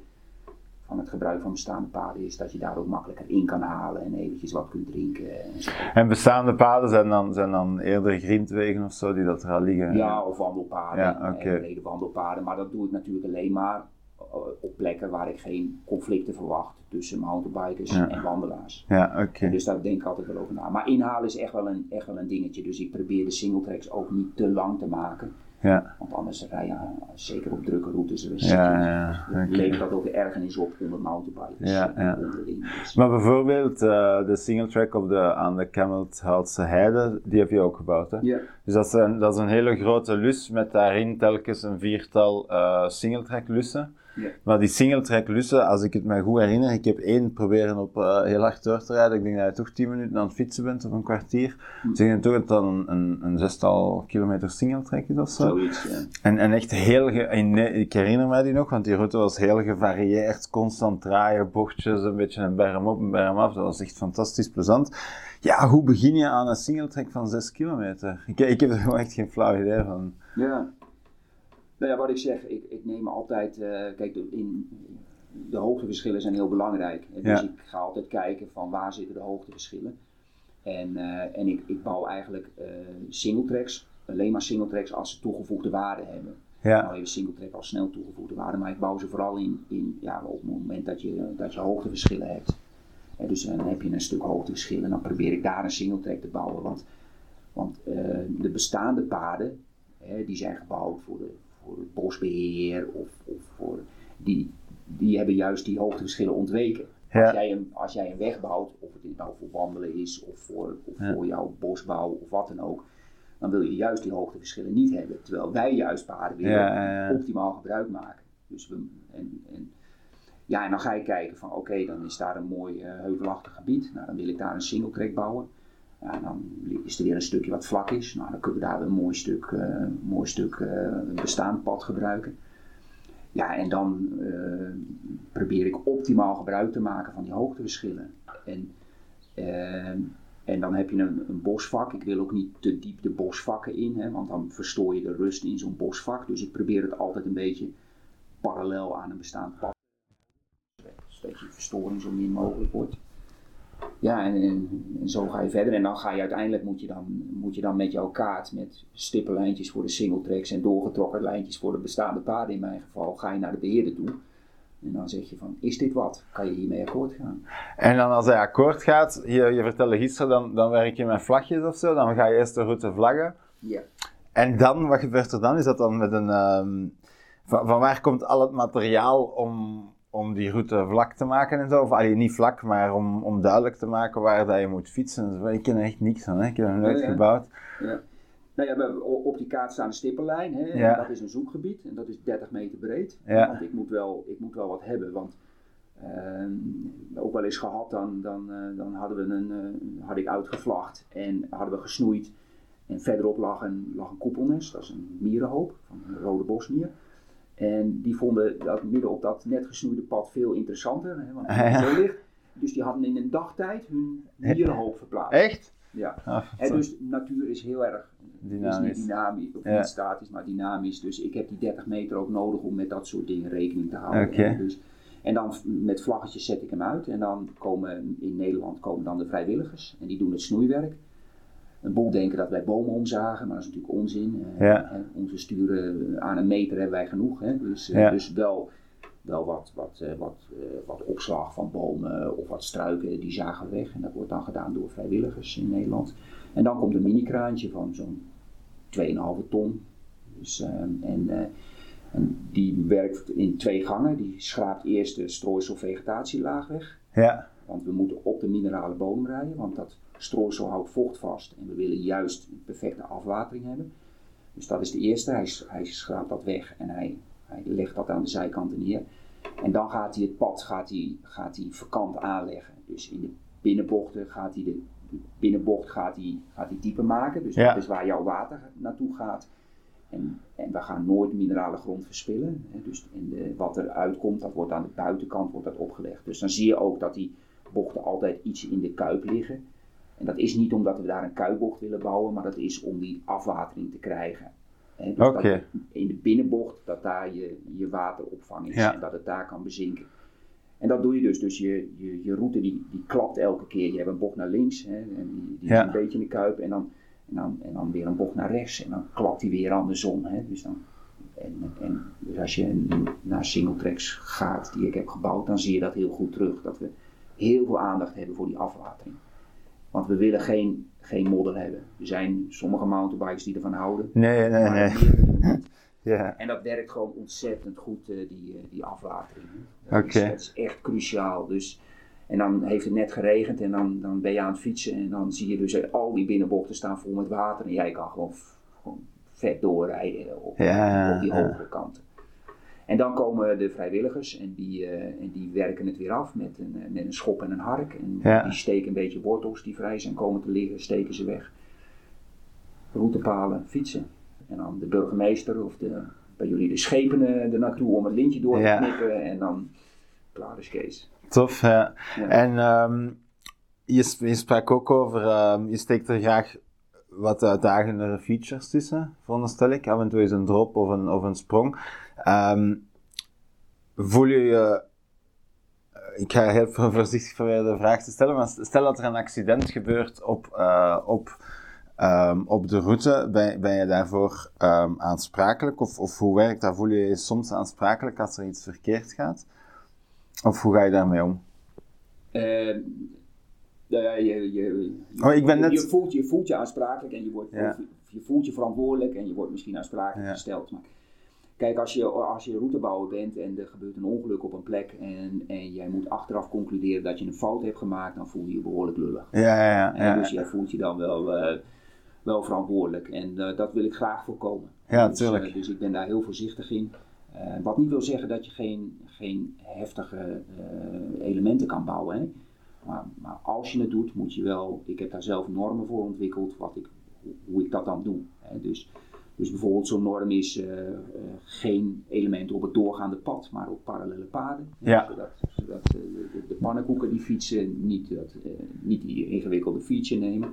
van het gebruik van bestaande paden is dat je daar ook makkelijker in kan halen en eventjes wat kunt drinken. En zo. En bestaande paden zijn dan, zijn dan eerder grindwegen of zo die dat er al liggen? Ja, of wandelpaden, Ja, brede wandelpaden. Maar dat doe ik natuurlijk alleen maar eh, op plekken waar ik geen conflicten verwacht tussen mountainbikers Ja. en wandelaars. Ja, oké. Dus daar denk ik altijd wel over na. Maar inhalen is echt wel, een, echt wel een dingetje. Dus ik probeer de singletracks ook niet te lang te maken. Ja, Want anders rij je, eh, zeker op drukke routes, dan ja, ja. oké. levert dat ook ergernis op onder mountainbikers. Ja, ja. onderling. Dus- Maar bijvoorbeeld eh, de single track op de, aan de Kamelthoutse Heide, die heb je ook gebouwd, hè? Ja. Dus dat is, een, dat is een hele grote lus met daarin telkens een viertal eh single track lussen. Ja. Maar die single track lussen, als ik het me goed herinner, ik heb één proberen op eh, heel hard door te rijden. Ik denk dat je toch 10 minuten aan het fietsen bent of een kwartier. Hm. Dus ik denk toch dat dat een, een, een zestal kilometer single track is of zo. Zoiets, ja. En, en echt heel, ge- en nee, ik herinner mij die nog, want die route was heel gevarieerd, constant draaien, bochtjes, een beetje een berm op, een berm af. Dat was echt fantastisch plezant. Ja, hoe begin je aan een singletrack van 6 kilometer? Ik, ik heb er gewoon echt geen flauw idee van. Ja. Nou ja, wat ik zeg, ik, ik neem altijd, eh, kijk, de, in, de hoogteverschillen zijn heel belangrijk. Dus Ja. ik ga altijd kijken van waar zitten de hoogteverschillen. En, eh, en ik, ik bouw eigenlijk eh singletracks, alleen maar singletracks als ze toegevoegde waarde hebben. Ja, Nou even singletrack als snel toegevoegde waarde, maar ik bouw ze vooral in, in ja, op het moment dat je, dat je hoogteverschillen hebt. Hè, dus dan heb je een stuk hoogteverschil en dan probeer ik daar een singletrack te bouwen. Want, want de bestaande paden, hè, die zijn gebouwd voor, de, voor het bosbeheer of, of voor, die, die hebben juist die hoogteverschillen ontweken. Ja. Als, jij een, als jij een weg bouwt, of het nou voor wandelen is of voor, of Ja. voor jouw bosbouw of wat dan ook, dan wil je juist die hoogteverschillen niet hebben. Terwijl wij juist paden willen Ja, optimaal gebruik maken. Dus we, en, en, ja, en dan ga je kijken van oké, dan is daar een mooi eh, heuvelachtig gebied. Nou, dan wil ik daar een single track bouwen. Ja, dan is er weer een stukje wat vlak is. Nou, dan kunnen we daar een mooi stuk, eh, mooi stuk eh, bestaand pad gebruiken. Ja, en dan eh, probeer ik optimaal gebruik te maken van die hoogteverschillen. En, en dan heb je een, een bosvak. Ik wil ook niet te diep de bosvakken in, hè, want dan verstoor je de rust in zo'n bosvak. Dus ik probeer het altijd een beetje parallel aan een bestaand pad. Zodat je verstoring zo min mogelijk wordt. Ja, en, zo ga je verder. En dan ga je uiteindelijk, moet je dan, moet je dan met jouw kaart met stippenlijntjes voor de singletracks en doorgetrokken lijntjes voor de bestaande paden in mijn geval, ga je naar de beheerder toe. En dan zeg je van, is dit wat? Kan je hiermee akkoord gaan? En dan als hij akkoord gaat, je, je vertelde gisteren, dan, dan werk je met vlagjes of zo, dan ga je eerst de route vlaggen. Ja. En dan, wat gebeurt er dan? Is dat dan met een... ehm, van, van waar komt al het materiaal om, om die route vlak te maken en zo? Of allee, niet vlak, maar om, om duidelijk te maken waar dat je moet fietsen. en zo. Ik ken er echt niks van, hè. ik heb hem nooit Ja, ja. gebouwd. Ja. Nou ja, op die kaart staan een stippenlijn. Hè? Ja. Dat is een zoekgebied en dat is 30 meter breed. Ja. Want ik moet, wel, ik moet wel wat hebben. Want ehm, ook wel eens gehad, dan, dan, eh, dan hadden we een, eh, had ik uitgevlacht en hadden we gesnoeid. En verderop lag een, lag een koepelnest, dat is een mierenhoop, van een rode bosmier. En die vonden dat midden op dat net gesnoeide pad veel interessanter, hè, want het Ja. zo ligt. Dus die hadden in een dagtijd hun mierenhoop verplaatst. Echt? Ja. Ah, En dus natuur is heel erg Dynamisch. Is niet dynamisch, of Ja. niet statisch, maar dynamisch. Dus ik heb die 30 meter ook nodig om met dat soort dingen rekening te houden. Oké. Dus, en dan met vlaggetjes zet ik hem uit. En dan komen in Nederland komen dan de vrijwilligers. En die doen het snoeiwerk. Een boel denken dat wij bomen omzagen, maar dat is natuurlijk onzin. Eh, Ja. hè, Onze sturen aan een meter hebben wij genoeg. Hè? Dus, eh, Ja. dus wel wel wat, wat, eh, wat, eh, wat opslag van bomen of wat struiken, die zagen we weg. En dat wordt dan gedaan door vrijwilligers in Nederland. En dan komt een mini-kraantje van zo'n 2,5 ton. Dus, eh, en, eh, en die werkt in twee gangen. Die schraapt eerst de strooisel vegetatielaag weg. Ja. Want we moeten op de minerale bodem rijden, want dat strooisel houdt vocht vast. En we willen juist een perfecte afwatering hebben. Dus dat is de eerste. Hij, schraapt dat weg en hij, hij legt dat aan de zijkanten neer. En dan gaat hij het pad gaat hij, gaat hij verkant aanleggen. Dus in de binnenbochten gaat hij de, de binnenbocht gaat hij, gaat hij dieper maken. Dus Ja. dat is waar jouw water naartoe gaat. En, en we gaan nooit minerale grond verspillen. Hè. Dus in de, wat er uitkomt, dat wordt aan de buitenkant wordt dat opgelegd. Dus dan zie je ook dat die bochten altijd iets in de kuip liggen. En dat is niet omdat we daar een kuipbocht willen bouwen, maar dat is om die afwatering te krijgen. Dus in de binnenbocht, dat daar je, je wateropvang is Ja. en dat het daar kan bezinken. En dat doe je dus. Dus je, je, je route die, die klapt elke keer. Je hebt een bocht naar links, hè, en die, die Ja. is een beetje in de kuip. En dan, en, dan, en dan weer een bocht naar rechts. En dan klapt die weer andersom. Hè. Dus, dan, en, en, dus als je naar singletracks gaat die ik heb gebouwd, dan zie je dat heel goed terug. Dat we heel veel aandacht hebben voor die afwatering. Want we willen geen, geen modder hebben. Er zijn sommige mountainbikes die ervan houden. Nee, nee, nee. Ja. En dat werkt gewoon ontzettend goed, eh, die, eh, die afwatering. Dat, Oké. is, dat is echt cruciaal. Dus, en dan heeft het net geregend en dan, dan ben je aan het fietsen en dan zie je dus eh, al die binnenbochten staan vol met water. En jij kan gewoon, gewoon vet doorrijden op, Ja, op die ja. hogere kanten. En dan komen de vrijwilligers en die, eh, en die werken het weer af met een, eh, met een schop en een hark. En Ja. die steken een beetje wortels die vrij zijn komen te liggen, steken ze weg. Routepalen, fietsen. En dan de burgemeester of de, bij jullie de schepen eh, er naartoe om het lintje door te Ja. knippen. En dan klaar is Kees. Tof, ja. Ja. En ehm, je, je sprak ook over, ehm, je steekt er graag wat uitdagendere features tussen, veronderstel ik. Af en toe is een drop of een, of een sprong. Ehm, voel je je, eh, ik ga heel voorzichtig proberen de vraag te stellen, maar stel dat er een accident gebeurt op, eh, op, ehm, op de route, ben, ben je daarvoor ehm, aansprakelijk? Of, of hoe werkt dat? Voel je je soms aansprakelijk als er iets verkeerd gaat? Of hoe ga je daarmee om? Ja, je, je, Oh, ik ben net- je, voelt, je voelt je aansprakelijk en je, wordt, Ja. je voelt je verantwoordelijk en je wordt misschien aansprakelijk Ja. gesteld. Maar kijk, als je, als je routebouwer bent en er gebeurt een ongeluk op een plek en, en jij moet achteraf concluderen dat je een fout hebt gemaakt, dan voel je je behoorlijk lullig. Ja, ja, ja. En dus jij voelt je dan wel, eh, wel verantwoordelijk. En eh, dat wil ik graag voorkomen. Ja, dus, tuurlijk. eh, dus ik ben daar heel voorzichtig in. Wat niet wil zeggen dat je geen, geen heftige elementen kan bouwen. Hè? Maar, maar als je het doet, moet je wel. Ik heb daar zelf normen voor ontwikkeld, wat ik, hoe- hoe ik dat dan doe. Hè? Dus, dus bijvoorbeeld zo'n norm is eh, eh, geen elementen op het doorgaande pad, maar op parallele paden. Ja. Zodat, zodat eh, de, de, pannenkoeken die fietsen niet, dat, niet die ingewikkelde feature nemen.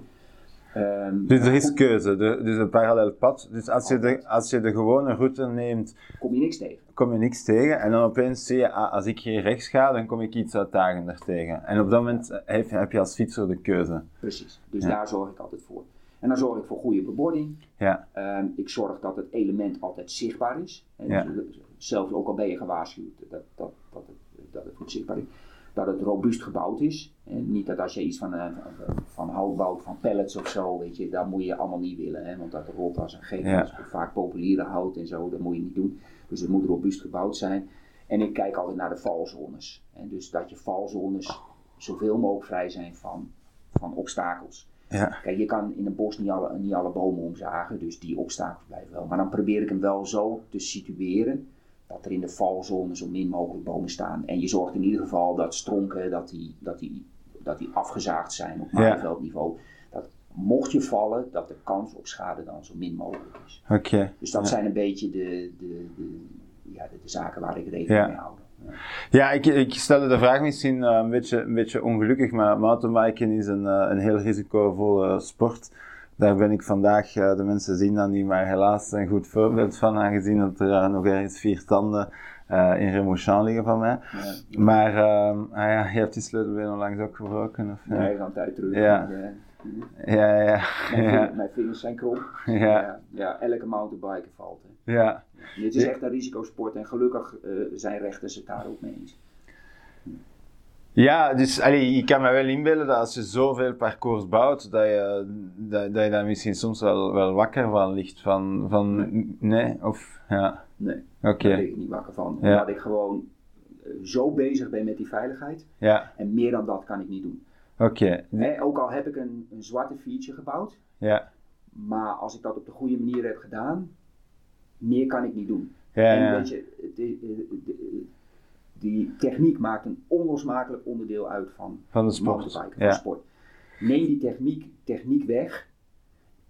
Ehm, Dus er is keuze, de- dus een parallel pad. Dus als je, de, als je de gewone route neemt, kom je niks tegen. kom je niks tegen. En dan opeens zie je, ah, als ik hier rechts ga, dan kom ik iets uitdagender tegen. En op dat moment heb, heb je als fietser de keuze. Precies. Dus Ja. daar zorg ik altijd voor. En dan zorg ik voor goede bebording. Ja, Ehm, ik zorg dat het element altijd zichtbaar is. En Ja. dus, zelfs ook al ben je gewaarschuwd dat, dat, dat, het, dat het goed zichtbaar is. Dat het robuust gebouwd is. En niet dat als je iets van, eh, van, van hout bouwt, van pallets of zo, weet je, dat moet je allemaal niet willen. Hè, want dat rolt als een gek. Ja. Vaak populiere hout en zo, dat moet je niet doen. Dus het moet robuust gebouwd zijn. En ik kijk altijd naar de valzones. En dus dat je valzones zoveel mogelijk vrij zijn van, van obstakels. Ja, Kijk, je kan in een bos niet alle, niet alle bomen omzagen, dus die obstakels blijven wel. Maar dan probeer ik hem wel zo te situeren dat er in de valzone zo min mogelijk bomen staan. En je zorgt in ieder geval dat stronken, dat die, dat die, dat die afgezaagd zijn op Ja. maaiveldniveau. Dat mocht je vallen, dat de kans op schade dan zo min mogelijk is. oké. Dus dat Ja. zijn een beetje de, de, de, ja, de, de zaken waar ik rekening mee hou. Ja. Ja, ik, ik stelde de vraag misschien eh, een, beetje, een beetje ongelukkig, maar mountainbiken is een, eh, een heel risicovolle sport. Daar ben ik vandaag, eh, de mensen zien dat niet, maar helaas een goed voorbeeld van, aangezien dat er nog ergens vier tanden in Remouchamp liggen van mij. Ja. Maar ah ja, je hebt die sleutelbeen onlangs ook gebroken? Of, Nee, van tijd terug. Ja. Ja, ja, Mijn, ja. vinger- mijn vingers zijn krom. Ja. Ja, ja, elke mountainbiker valt. Hè. ja. Dit is echt een risicosport en gelukkig eh, zijn rechters het daar ook mee eens. Ja, dus allee, ik kan me wel inbeelden dat als je zoveel parcours bouwt, dat je, dat, dat je daar misschien soms wel, wel wakker van ligt. Van, van nee. Of, ja, Nee, oké. daar ben ik niet wakker van. Ja. Omdat ik gewoon eh, zo bezig ben met die veiligheid. Ja, En meer dan dat kan ik niet doen. Oké. Ook al heb ik een, een zwarte feature gebouwd. Ja, Maar als ik dat op de goede manier heb gedaan, meer kan ik niet doen. ja, en weet je, de- de- de- die techniek maakt een onlosmakelijk onderdeel uit van, Van de sport. van Ja. sport. Neem die techniek, techniek weg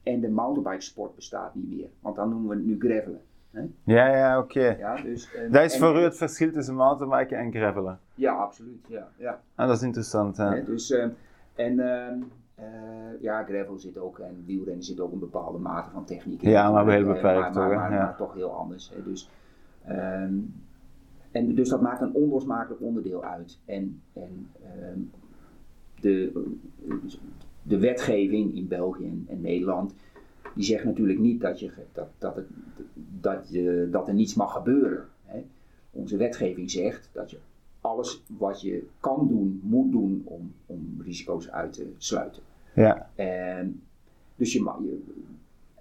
en de mountainbikesport bestaat niet meer. Want dan noemen we het nu gravelen. Hè? Ja, ja, oké. Ja, dus, Dat is en- voor u het verschil tussen mountainbiken en gravelen. Ja, absoluut. Ja, ja. Ah, dat is interessant, Hè, dus, eh, en ehm, eh, ja, gravel zit ook en wielrennen zit ook een bepaalde mate van techniek in. Ja, maar heel beperkt maar, maar, ja. maar toch heel anders. Hè. Dus, ehm, en dus dat maakt een onlosmakelijk onderdeel uit. En, en ehm, de, de wetgeving in België en, Nederland, die zegt natuurlijk niet dat, je, dat, dat, het, dat, je, dat er niets mag gebeuren. Hè. Onze wetgeving zegt dat je alles wat je kan doen, moet doen om, om risico's uit te sluiten. Ja, En, dus je, je,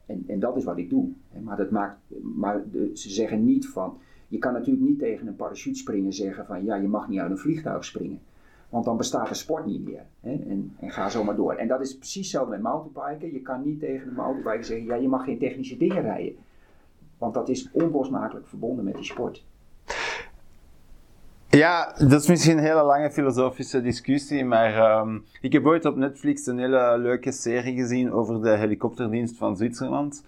en, en dat is wat ik doe. Hè, Maar, dat maakt, maar de, ze zeggen niet van. Je kan natuurlijk niet tegen een parachutespringer zeggen van ja, je mag niet uit een vliegtuig springen. Want dan bestaat de sport niet meer. Hè? En, en ga zo maar door. En dat is precies hetzelfde met mountainbiken. Je kan niet tegen een mountainbiker zeggen ja, je mag geen technische dingen rijden. Want dat is onlosmakelijk verbonden met die sport. Ja, dat is misschien een hele lange filosofische discussie, maar ehm, ik heb ooit op Netflix een hele leuke serie gezien over de helikopterdienst van Zwitserland.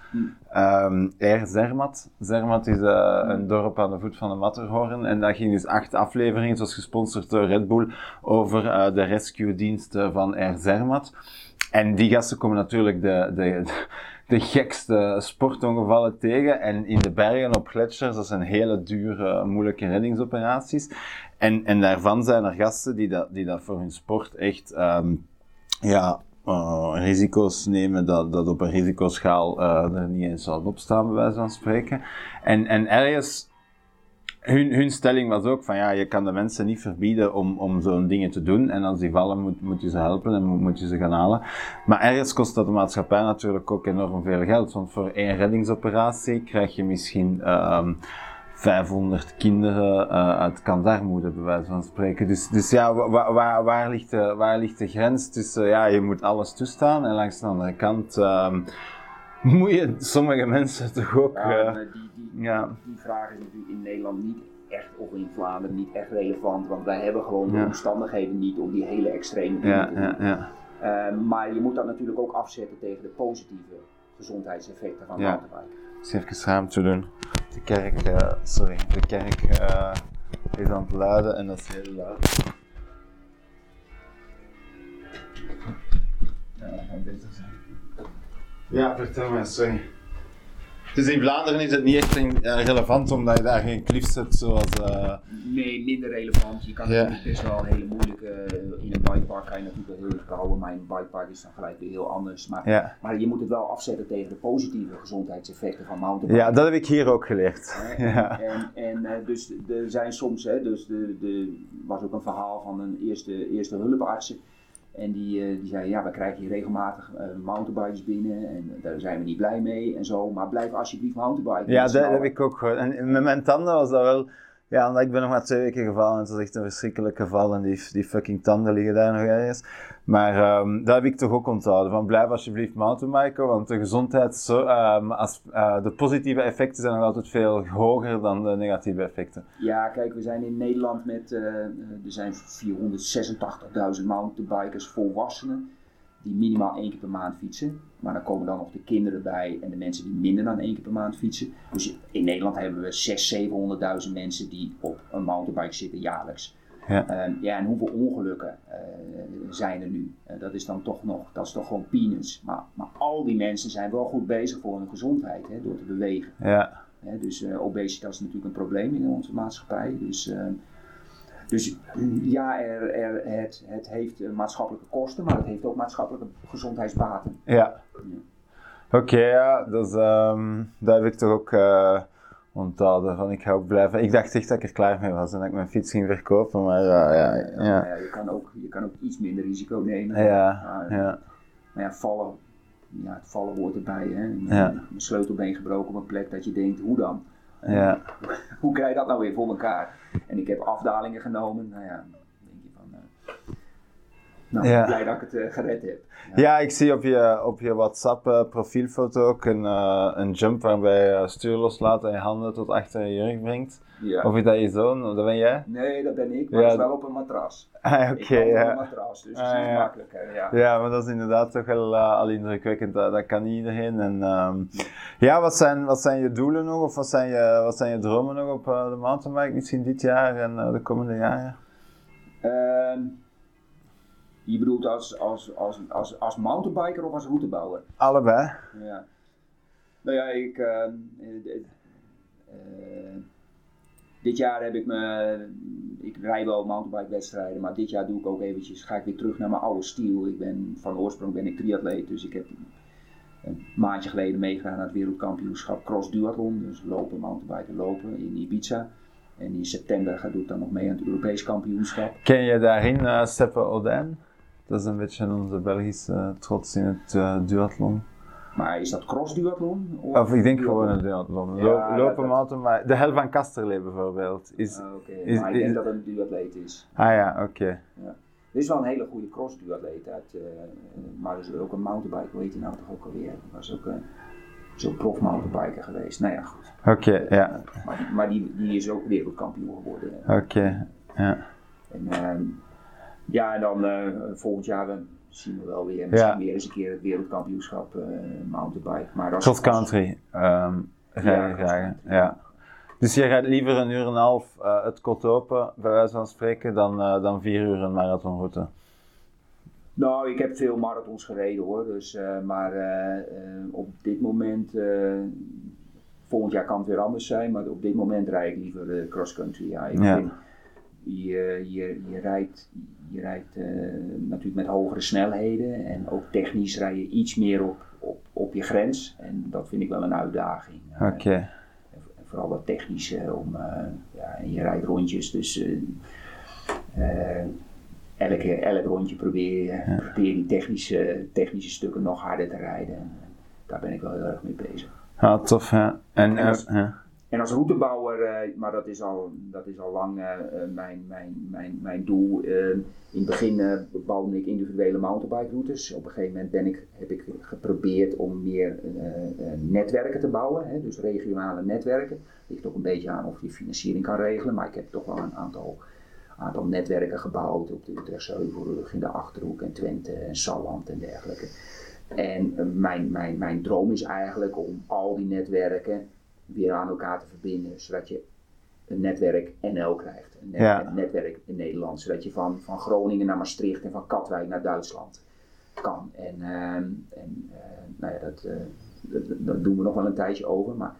Ehm Air Zermatt. Zermatt is eh, een dorp aan de voet van de Matterhorn en dat ging dus acht afleveringen, het was gesponsord door Red Bull, over eh, de rescue-diensten van Air Zermatt. En die gasten komen natuurlijk de, de, de gekste sportongevallen tegen. En in de bergen op gletsjers, dat zijn hele dure, moeilijke reddingsoperaties. En, en daarvan zijn er gasten die dat, die dat voor hun sport echt, ehm, ja, eh, risico's nemen dat, dat op een risicoschaal eh, er niet eens zal opstaan, bij wijze van spreken. En, en ergens, hun, hun stelling was ook van ja, je kan de mensen niet verbieden om, om zo'n dingen te doen. En als die vallen, moet, moet je ze helpen en moet, je ze gaan halen. Maar ergens kost dat de maatschappij natuurlijk ook enorm veel geld. Want voor één reddingsoperatie krijg je misschien ehm 500 kinderen eh, uit kandarmoede, bij wijze van spreken. Dus, dus ja, waar, waar, ligt de, waar ligt grens tussen, ja, je moet alles toestaan en langs de andere kant ehm moet je sommige mensen toch ook... Ja, eh, die, die, ja. die vraag is natuurlijk in Nederland niet echt, of in Vlaanderen niet echt relevant. Want wij hebben gewoon de Ja. omstandigheden niet om die hele extreme dingen ja, te doen. ja, ja. Eh, maar je moet dat natuurlijk ook afzetten tegen de positieve gezondheidseffecten van Ja. mountainbiken. Dus even ruimte doen. De kerk, eh, sorry, de kerk eh, is aan het luiden en dat is heel luid. Ja, dat gaat beter zijn. Ja, vertel mij, sorry. Dus in Vlaanderen is het niet echt eh, relevant omdat je daar geen cliffs hebt zoals... eh, Nee, minder relevant. Je kan natuurlijk best wel een hele moeilijke. eh, in een bikepark kan je natuurlijk wel heel erg houden, maar in een bikepark is dan gelijk weer heel anders. Maar, maar je moet het wel afzetten tegen de positieve gezondheidseffecten van mountainbiken. ja, dat heb ik hier ook geleerd. Ja. En, en dus er zijn soms, hè, dus de, de was ook een verhaal van een eerste, eerste hulpartsen. En die, eh, die zei, ja, we krijgen hier regelmatig eh, mountainbikes binnen en daar zijn we niet blij mee en zo. Maar blijf alsjeblieft mountainbiken. Ja, dat heb ik ook gehoord. En met mijn tanden was dat wel... Ja, omdat ik ben nog maar twee weken gevallen en het was echt een verschrikkelijk geval en die, die fucking tanden liggen daar nog ergens. Maar ehm dat heb ik toch ook onthouden, van blijf alsjeblieft mountainbiken, want de gezondheid, zo, ehm, als, eh, de positieve effecten zijn nog altijd veel hoger dan de negatieve effecten. Ja, kijk, we zijn in Nederland met, eh, eh, er zijn 486.000 mountainbikers volwassenen die minimaal één keer per maand fietsen. Maar dan komen dan nog de kinderen bij en de mensen die minder dan één keer per maand fietsen. Dus in Nederland hebben we 600.000, 700.000 mensen die op een mountainbike zitten jaarlijks. Ja. Ehm, ja, en hoeveel ongelukken eh, zijn er nu? Eh, dat is dan toch nog, dat is toch gewoon peanuts. Maar, maar al die mensen zijn wel goed bezig voor hun gezondheid hè, door te bewegen. Ja, dus eh, obesitas is natuurlijk een probleem in onze maatschappij. Dus, eh, Dus ja, er, er, het, het heeft maatschappelijke kosten, maar het heeft ook maatschappelijke gezondheidsbaten. Ja. Oké, ja, dus ehm, dat heb ik toch ook onthouden. Van ik ga ook blijven. Ik dacht echt dat ik er klaar mee was en dat ik mijn fiets ging verkopen, maar eh, ja, ja, ja. ja, je, kan ook, je kan ook iets minder risico nemen. Ja, Maar, ja. Maar ja, vallen, ja, het vallen hoort erbij. Hè. Mijn sleutelbeen gebroken op een plek dat je denkt, hoe dan? ja. Hoe krijg je dat nou weer voor elkaar? En ik heb afdalingen genomen. Nou ja, nou, Ja. blij dat ik het eh, gered heb. Ja, ik zie op je, op je WhatsApp eh, profielfoto ook een, eh, een jump waarbij je stuur loslaat en je handen tot achter je jurk brengt. Ja. Of is dat je zoon? Of dat ben jij? Nee, dat ben ik, maar Ja. dat is wel op een matras. Ah, oké, kan op een ja. matras, dus Ah, dat is iets ja. makkelijker. Ja. Ja, maar dat is inderdaad toch wel al indrukwekkend. Dat, dat kan niet iedereen. En, ehm, ja, wat zijn, wat zijn je doelen nog? Of wat zijn je, wat zijn je dromen nog op de mountainbike? Misschien dit jaar en de komende jaren? Ehm, je bedoelt als, als, als, als, als mountainbiker of als routebouwer? Allebei. Ja. Nou ja, ik. ehm, eh, eh, dit jaar heb ik me. Ik rij wel mountainbike wedstrijden, maar dit jaar doe ik ook eventjes. Ga ik weer terug naar mijn oude stijl. Ik ben van oorsprong ben ik triatleet, dus ik heb een maandje geleden meegedaan aan het wereldkampioenschap cross duathlon. Dus lopen, mountainbiken, lopen in Ibiza. En in september ga ik dan nog mee aan het Europees kampioenschap. Ken je daarin eh Seppe Odijn? Dat is een beetje onze Belgische eh, trots in het eh, duathlon. Maar is dat cross duathlon? Of ik denk gewoon een duathlon. Ja, lopen, dat- mountainbike. De hel van Kasterlee bijvoorbeeld. Is, Oké, is- maar ik denk dat het een duatleet is. ah ja, oké. Dit is wel een hele goede cross-duatleet uit, eh, maar er is ook een mountainbiker, heet die nou toch ook alweer? Was ook een zo'n prof mountainbiker geweest. Nou ja, goed. Oké, ja. Maar, die- maar die, die is ook wereldkampioen geworden. Oké, ja. En, ehm, ja, en dan eh, volgend jaar eh, zien we wel weer, misschien Ja. weer eens een keer het wereldkampioenschap eh, mountainbike. Maar Cross country je Ja. Ja. Dus je rijdt liever een uur en een half het kot open, bij wijze van spreken, dan, dan vier uur een marathonroute. Nou, ik heb veel marathons gereden hoor, dus, maar op dit moment, volgend jaar kan het weer anders zijn, maar op dit moment rijd ik liever eh, cross-country. Ja, ik Ja. vind, je, je, je rijdt, je rijdt eh, natuurlijk met hogere snelheden en ook technisch rij je iets meer op, op, op je grens en dat vind ik wel een uitdaging. Eh, Oké, vooral dat technische, om, eh, ja, en je rijdt rondjes, dus elke, elk rondje probeer je probeer die technische, technische stukken nog harder te rijden. En, daar ben ik wel heel erg mee bezig. ja, tof hè. En, En als-. En als routebouwer, eh, maar dat is al, dat is al lang eh, eh, mijn, mijn, mijn, mijn doel. In het begin bouwde ik individuele mountainbike routes. Op een gegeven moment ik, heb ik geprobeerd om meer netwerken te bouwen. Hè, dus regionale netwerken. Ligt ook een beetje aan of je financiering kan regelen. Maar ik heb toch wel een aantal, aantal netwerken gebouwd. Op de Utrechtse Heuvelrug, in de Achterhoek en Twente en Salland en dergelijke. En mijn, mijn, mijn droom is eigenlijk om al die netwerken weer aan elkaar te verbinden, zodat je een netwerk NL krijgt, een, net- Ja. een netwerk in Nederland, zodat je van, van Groningen naar Maastricht en van Katwijk naar Duitsland kan. En, ehm, en eh, nou ja, dat, eh, dat, dat doen we nog wel een tijdje over, maar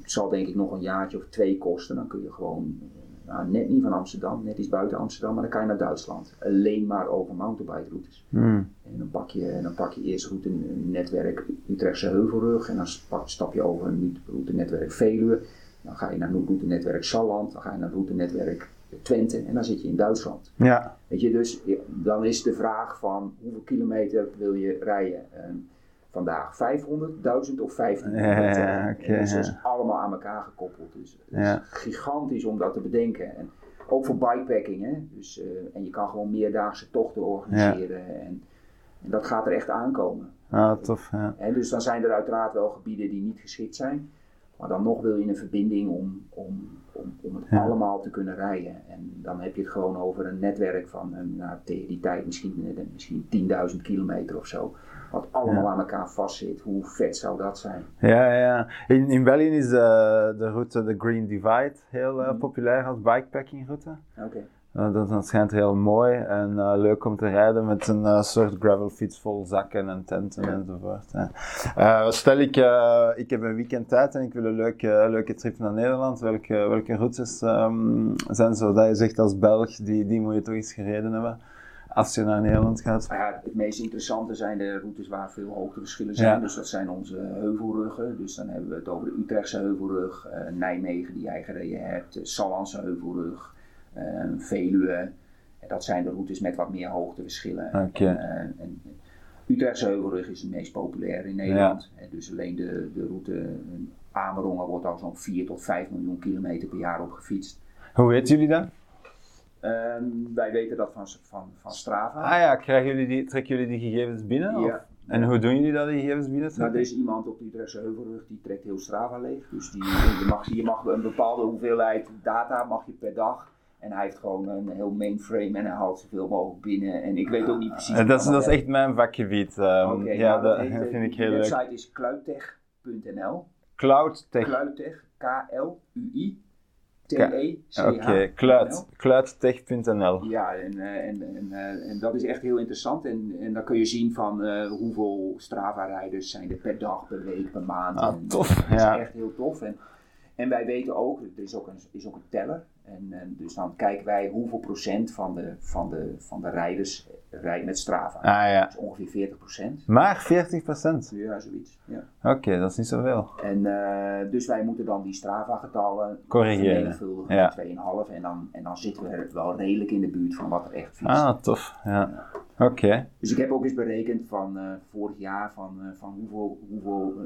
het zal denk ik nog een jaartje of twee kosten. Dan kun je gewoon, eh, nou, net niet van Amsterdam, net iets buiten Amsterdam, maar dan kan je naar Duitsland. Alleen maar over mountainbike routes. Hmm. En dan pak je, dan pak je eerst route een netwerk Utrechtse Heuvelrug en dan stap je over een route netwerk Veluwe. Dan ga je naar route netwerk Salland, dan ga je naar route netwerk Twente en dan zit je in Duitsland. Ja, Weet je, dus dan is de vraag van hoeveel kilometer wil je rijden vandaag? 500, 1000 of 1500? Ja, Eh, en dus dat is allemaal aan elkaar gekoppeld. Dus het Ja. is gigantisch om dat te bedenken. En ook voor bikepacking, hè? Dus, eh, en je kan gewoon meerdaagse tochten organiseren. En, en dat gaat er echt aankomen. ah, tof. Hè? Dus dan zijn er uiteraard wel gebieden die niet geschikt zijn. Maar dan nog wil je een verbinding om, om, om, om het Ja. allemaal te kunnen rijden. En dan heb je het gewoon over een netwerk van een, nou, tegen die tijd misschien, eh, misschien 10.000 kilometer of zo. Wat allemaal aan elkaar vastzit. Hoe vet zou dat zijn? Ja, ja. In, in België is de, de route de Green Divide heel eh, populair als bikepacking route. Oké. Eh, dat, dat schijnt heel mooi en eh, leuk om te rijden met een eh, soort gravelfiets vol zakken en tenten enzovoort. hè. Eh, stel ik, eh, ik heb een weekend tijd en ik wil een leuke, leuke trip naar Nederland. Welke, welke routes ehm, zijn zo dat je zegt als Belg, die, die moet je toch eens gereden hebben als je naar Nederland gaat? Ja, het meest interessante zijn de routes waar veel hoogteverschillen zijn. Ja. Dus dat zijn onze heuvelruggen. Dus dan hebben we het over de Utrechtse heuvelrug, eh, Nijmegen die jij gereden hebt, de Sallandse heuvelrug, eh, Veluwe. En dat zijn de routes met wat meer hoogteverschillen. Oké. En, eh, en Utrechtse heuvelrug is het meest populair in Nederland. Dus alleen de, de route eh, Amerongen wordt al zo'n 4 tot 5 miljoen kilometer per jaar op gefietst. Hoe weten jullie dat? Ehm, wij weten dat van, van, van Strava. Ah ja, krijgen jullie die, trekken jullie die gegevens binnen? of- Ja. En hoe doen jullie dat, die gegevens binnen Nou, er is iemand op de Utrechtse Heuvelrug die trekt heel Strava leeg. Dus die, je, mag, je mag een bepaalde hoeveelheid data mag je per dag. En hij heeft gewoon een heel mainframe en hij haalt zoveel mogelijk binnen. En ik weet ook niet precies. Eh, dat, is, dat is echt mijn vakgebied. Oké, ja, nou, dat, heet, vind ik die heel leuk. website is kluittech.nl. Cloud Tech. Kluittech, K-L-U-I-T-E-C-H. Oké, Kluit. Kluittech.nl. Ja, en, eh, en, en, eh, en dat is echt heel interessant. En, en dan kun je zien van eh, hoeveel Strava-rijders zijn er per dag, per week, per maand. Ah, En tof, Dat is ja. echt heel tof. En, en wij weten ook, er is ook een, is ook een teller. En, en dus dan kijken wij hoeveel procent van de, van de, van de rijders rijdt met Strava. Ah ja. Dat is ongeveer 40 procent. Maar 40 procent. Ja, zoiets. Ja. Oké, dat is niet zoveel. En eh, dus wij moeten dan die Strava-getallen Corrigeren. vermenigvuldigen Ja. met 2,5 en dan, en dan zitten we wel redelijk in de buurt van wat er echt fietst. Ah, tof. Ja. Oké. Dus ik heb ook eens berekend van eh, vorig jaar van, eh, van hoeveel, hoeveel eh,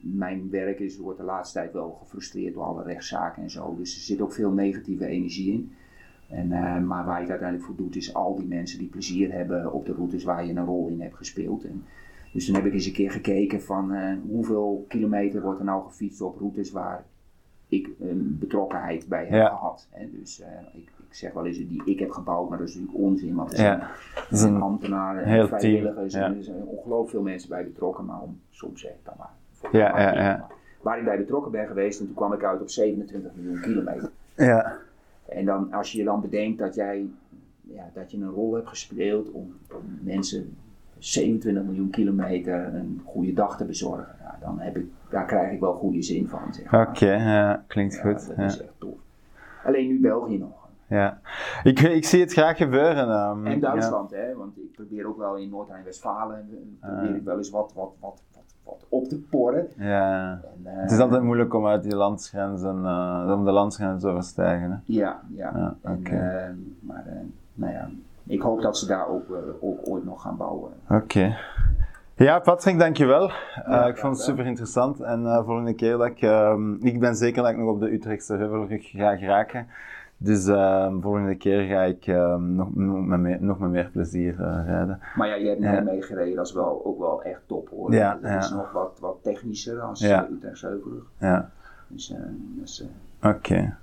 mijn werk is, wordt de laatste tijd wel gefrustreerd door alle rechtszaken en zo. Dus er zit ook veel negatieve energie in. En, eh, maar waar je het uiteindelijk voor doet, is al die mensen die plezier hebben op de routes waar je een rol in hebt gespeeld. En, dus toen heb ik eens een keer gekeken van eh, hoeveel kilometer wordt er nou gefietst op routes waar ik een betrokkenheid bij heb Ja. gehad. Hè. Dus eh, ik, ik zeg wel eens die ik heb gebouwd, maar dat is natuurlijk onzin. Want er Ja. zijn Dat is een ambtenaren en vrijwilligers. team, ja. En er zijn ongelooflijk veel mensen bij betrokken, maar om, soms zeg ik dan maar. Voor Ja, ja, ja. Waar ik bij betrokken ben geweest, en toen kwam ik uit op 27 miljoen kilometer. Ja. En dan, als je dan bedenkt dat jij ja, dat je een rol hebt gespeeld om, om mensen 27 miljoen kilometer een goede dag te bezorgen, ja, dan heb ik, daar krijg ik wel goede zin van. Zeg maar. Oké, ja, klinkt goed. dat Ja. is echt tof. Alleen nu België nog. ja. Ik, ik zie het graag gebeuren. ehm, En Duitsland, hè, want ik probeer ook wel in Noord-Rijn-Westfalen, eh, probeer Ah. ik wel eens wat, wat, wat, wat, op te porren. Ja. En, eh, Het is altijd moeilijk om uit die landsgrenzen, eh, om de landsgrenzen te overstijgen. Hè? Ja, ja. Ja, En, oké. eh, maar nou ja, ik hoop dat ze daar ook, ook ooit nog gaan bouwen. Oké. Ja, Patrick, dankjewel. Ja, ik vond het super interessant. En eh volgende keer dat ik... ehm, ik ben zeker dat ik nog op de Utrechtse Heuvelrug ga geraken. Dus ehm, volgende keer ga ik ehm, nog, nog, met meer, nog met meer plezier eh, rijden. Maar ja, je hebt Ja. meegereden, dat is wel, ook wel echt top hoor. Ja, dat is nog wat, wat technischer als Ja. Utrechtse Heuvelrug. Ja, Dus, eh, dus, eh, oké.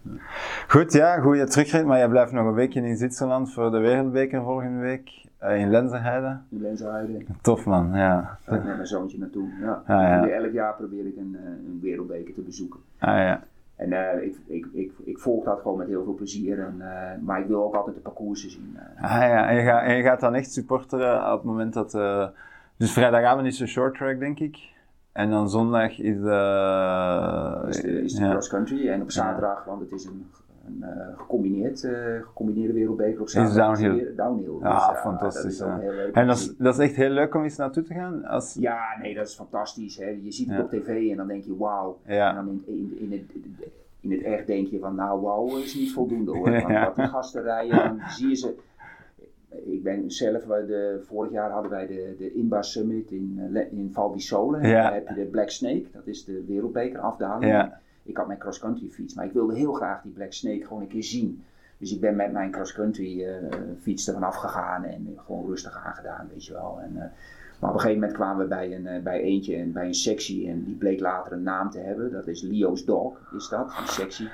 Goed, ja, goede terugrit. Maar jij blijft nog een weekje in Zwitserland voor de Wereldbeker volgende week. in Lenzerheide. in Lensheide, Tof man, ja. ik met mijn zoontje naartoe. Ja. Ah, ja. Elk jaar probeer ik een, een wereldbeker te bezoeken. Ah ja. En eh, ik, ik, ik, ik volg dat gewoon met heel veel plezier. En, eh, maar ik wil ook altijd de parcoursen zien. eh. Ah ja, en je, gaat, en je gaat dan echt supporteren op het moment dat... dus vrijdagavond is de short track, denk ik. En dan zondag is de... is de, is de ja. cross country. En op zaterdag, want het is een, een eh, gecombineerd, eh, gecombineerde wereldbeker op zaterdag. downhill. Ja, Dus, fantastisch, Dat is ook ja. leuk En dat is, dat is echt heel leuk om eens naartoe te gaan. Als, Ja, nee, dat is fantastisch. Hè. Je ziet het op tv en dan denk je wauw. En dan in, in, in, het, in het echt denk je van nou wauw is niet voldoende hoor. Want Ja. wat die gasten rijden, dan zie je ze. Ik ben zelf, de, vorig jaar hadden wij de, de Imba Summit in, eh, in Val Ja. daar heb je de Black Snake, dat is de wereldbeker afdaling. Ja. Ik had mijn cross-country fiets, maar ik wilde heel graag die Black Snake gewoon een keer zien. Dus ik ben met mijn cross-country eh, fiets er vanaf gegaan en gewoon rustig aangedaan, weet je wel. En, eh, maar op een gegeven moment kwamen we bij, een, eh, bij eentje en bij een sectie en die bleek later een naam te hebben. Dat is Leo's Dog, is dat, die sectie.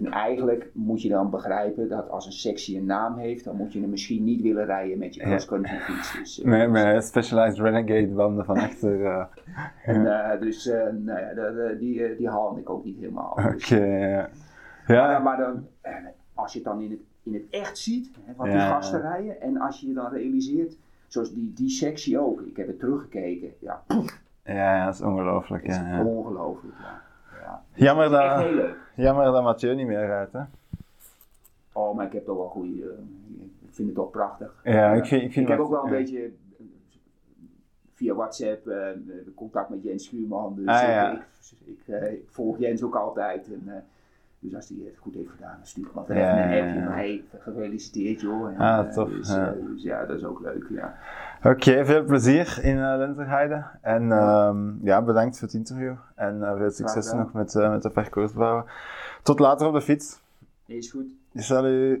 En eigenlijk moet je dan begrijpen dat als een sectie een naam heeft, dan moet je hem misschien niet willen rijden met je cross-country fiets. Dus, eh, Met, met Specialized Renegade banden van achter. eh. en, eh, dus eh, nou ja, die, eh, die haalde ik ook niet helemaal. Oké, Dus, ja. Maar, maar dan, eh, als je het dan in het in het echt ziet, hè, wat Ja, die gasten rijden. En als je je dan realiseert, zoals die, die sectie ook. Ik heb het teruggekeken. Ja, Ja, ja, dat is ongelooflijk. is ja. ongelooflijk. Ja. Ja. Jammer, dat, leuk. jammer dat Mathieu niet meer rijdt. Hè? Oh, maar ik heb toch wel goede. eh, ik vind het toch prachtig. Ja, ik vind, ik vind Ik heb wat- ook wel een ja. beetje eh, via WhatsApp eh, contact met Jens Schuurman. Dus Ah, ik- ja. ik, ik, ik volg Jens ook altijd. En, dus als hij het goed heeft gedaan, dan stuurt wat Ja, even een appje. ja. Maar hey, gefeliciteerd joh. En, Ah, tof, Dus, ja. eh, dus ja, dat is ook leuk. Ja. Oké, veel plezier in uh, Lenterheide. En ehm, ja, bedankt voor het interview. En eh, veel succes nog met, met de parcoursbouwen. Tot later op de fiets. Is goed. Salut!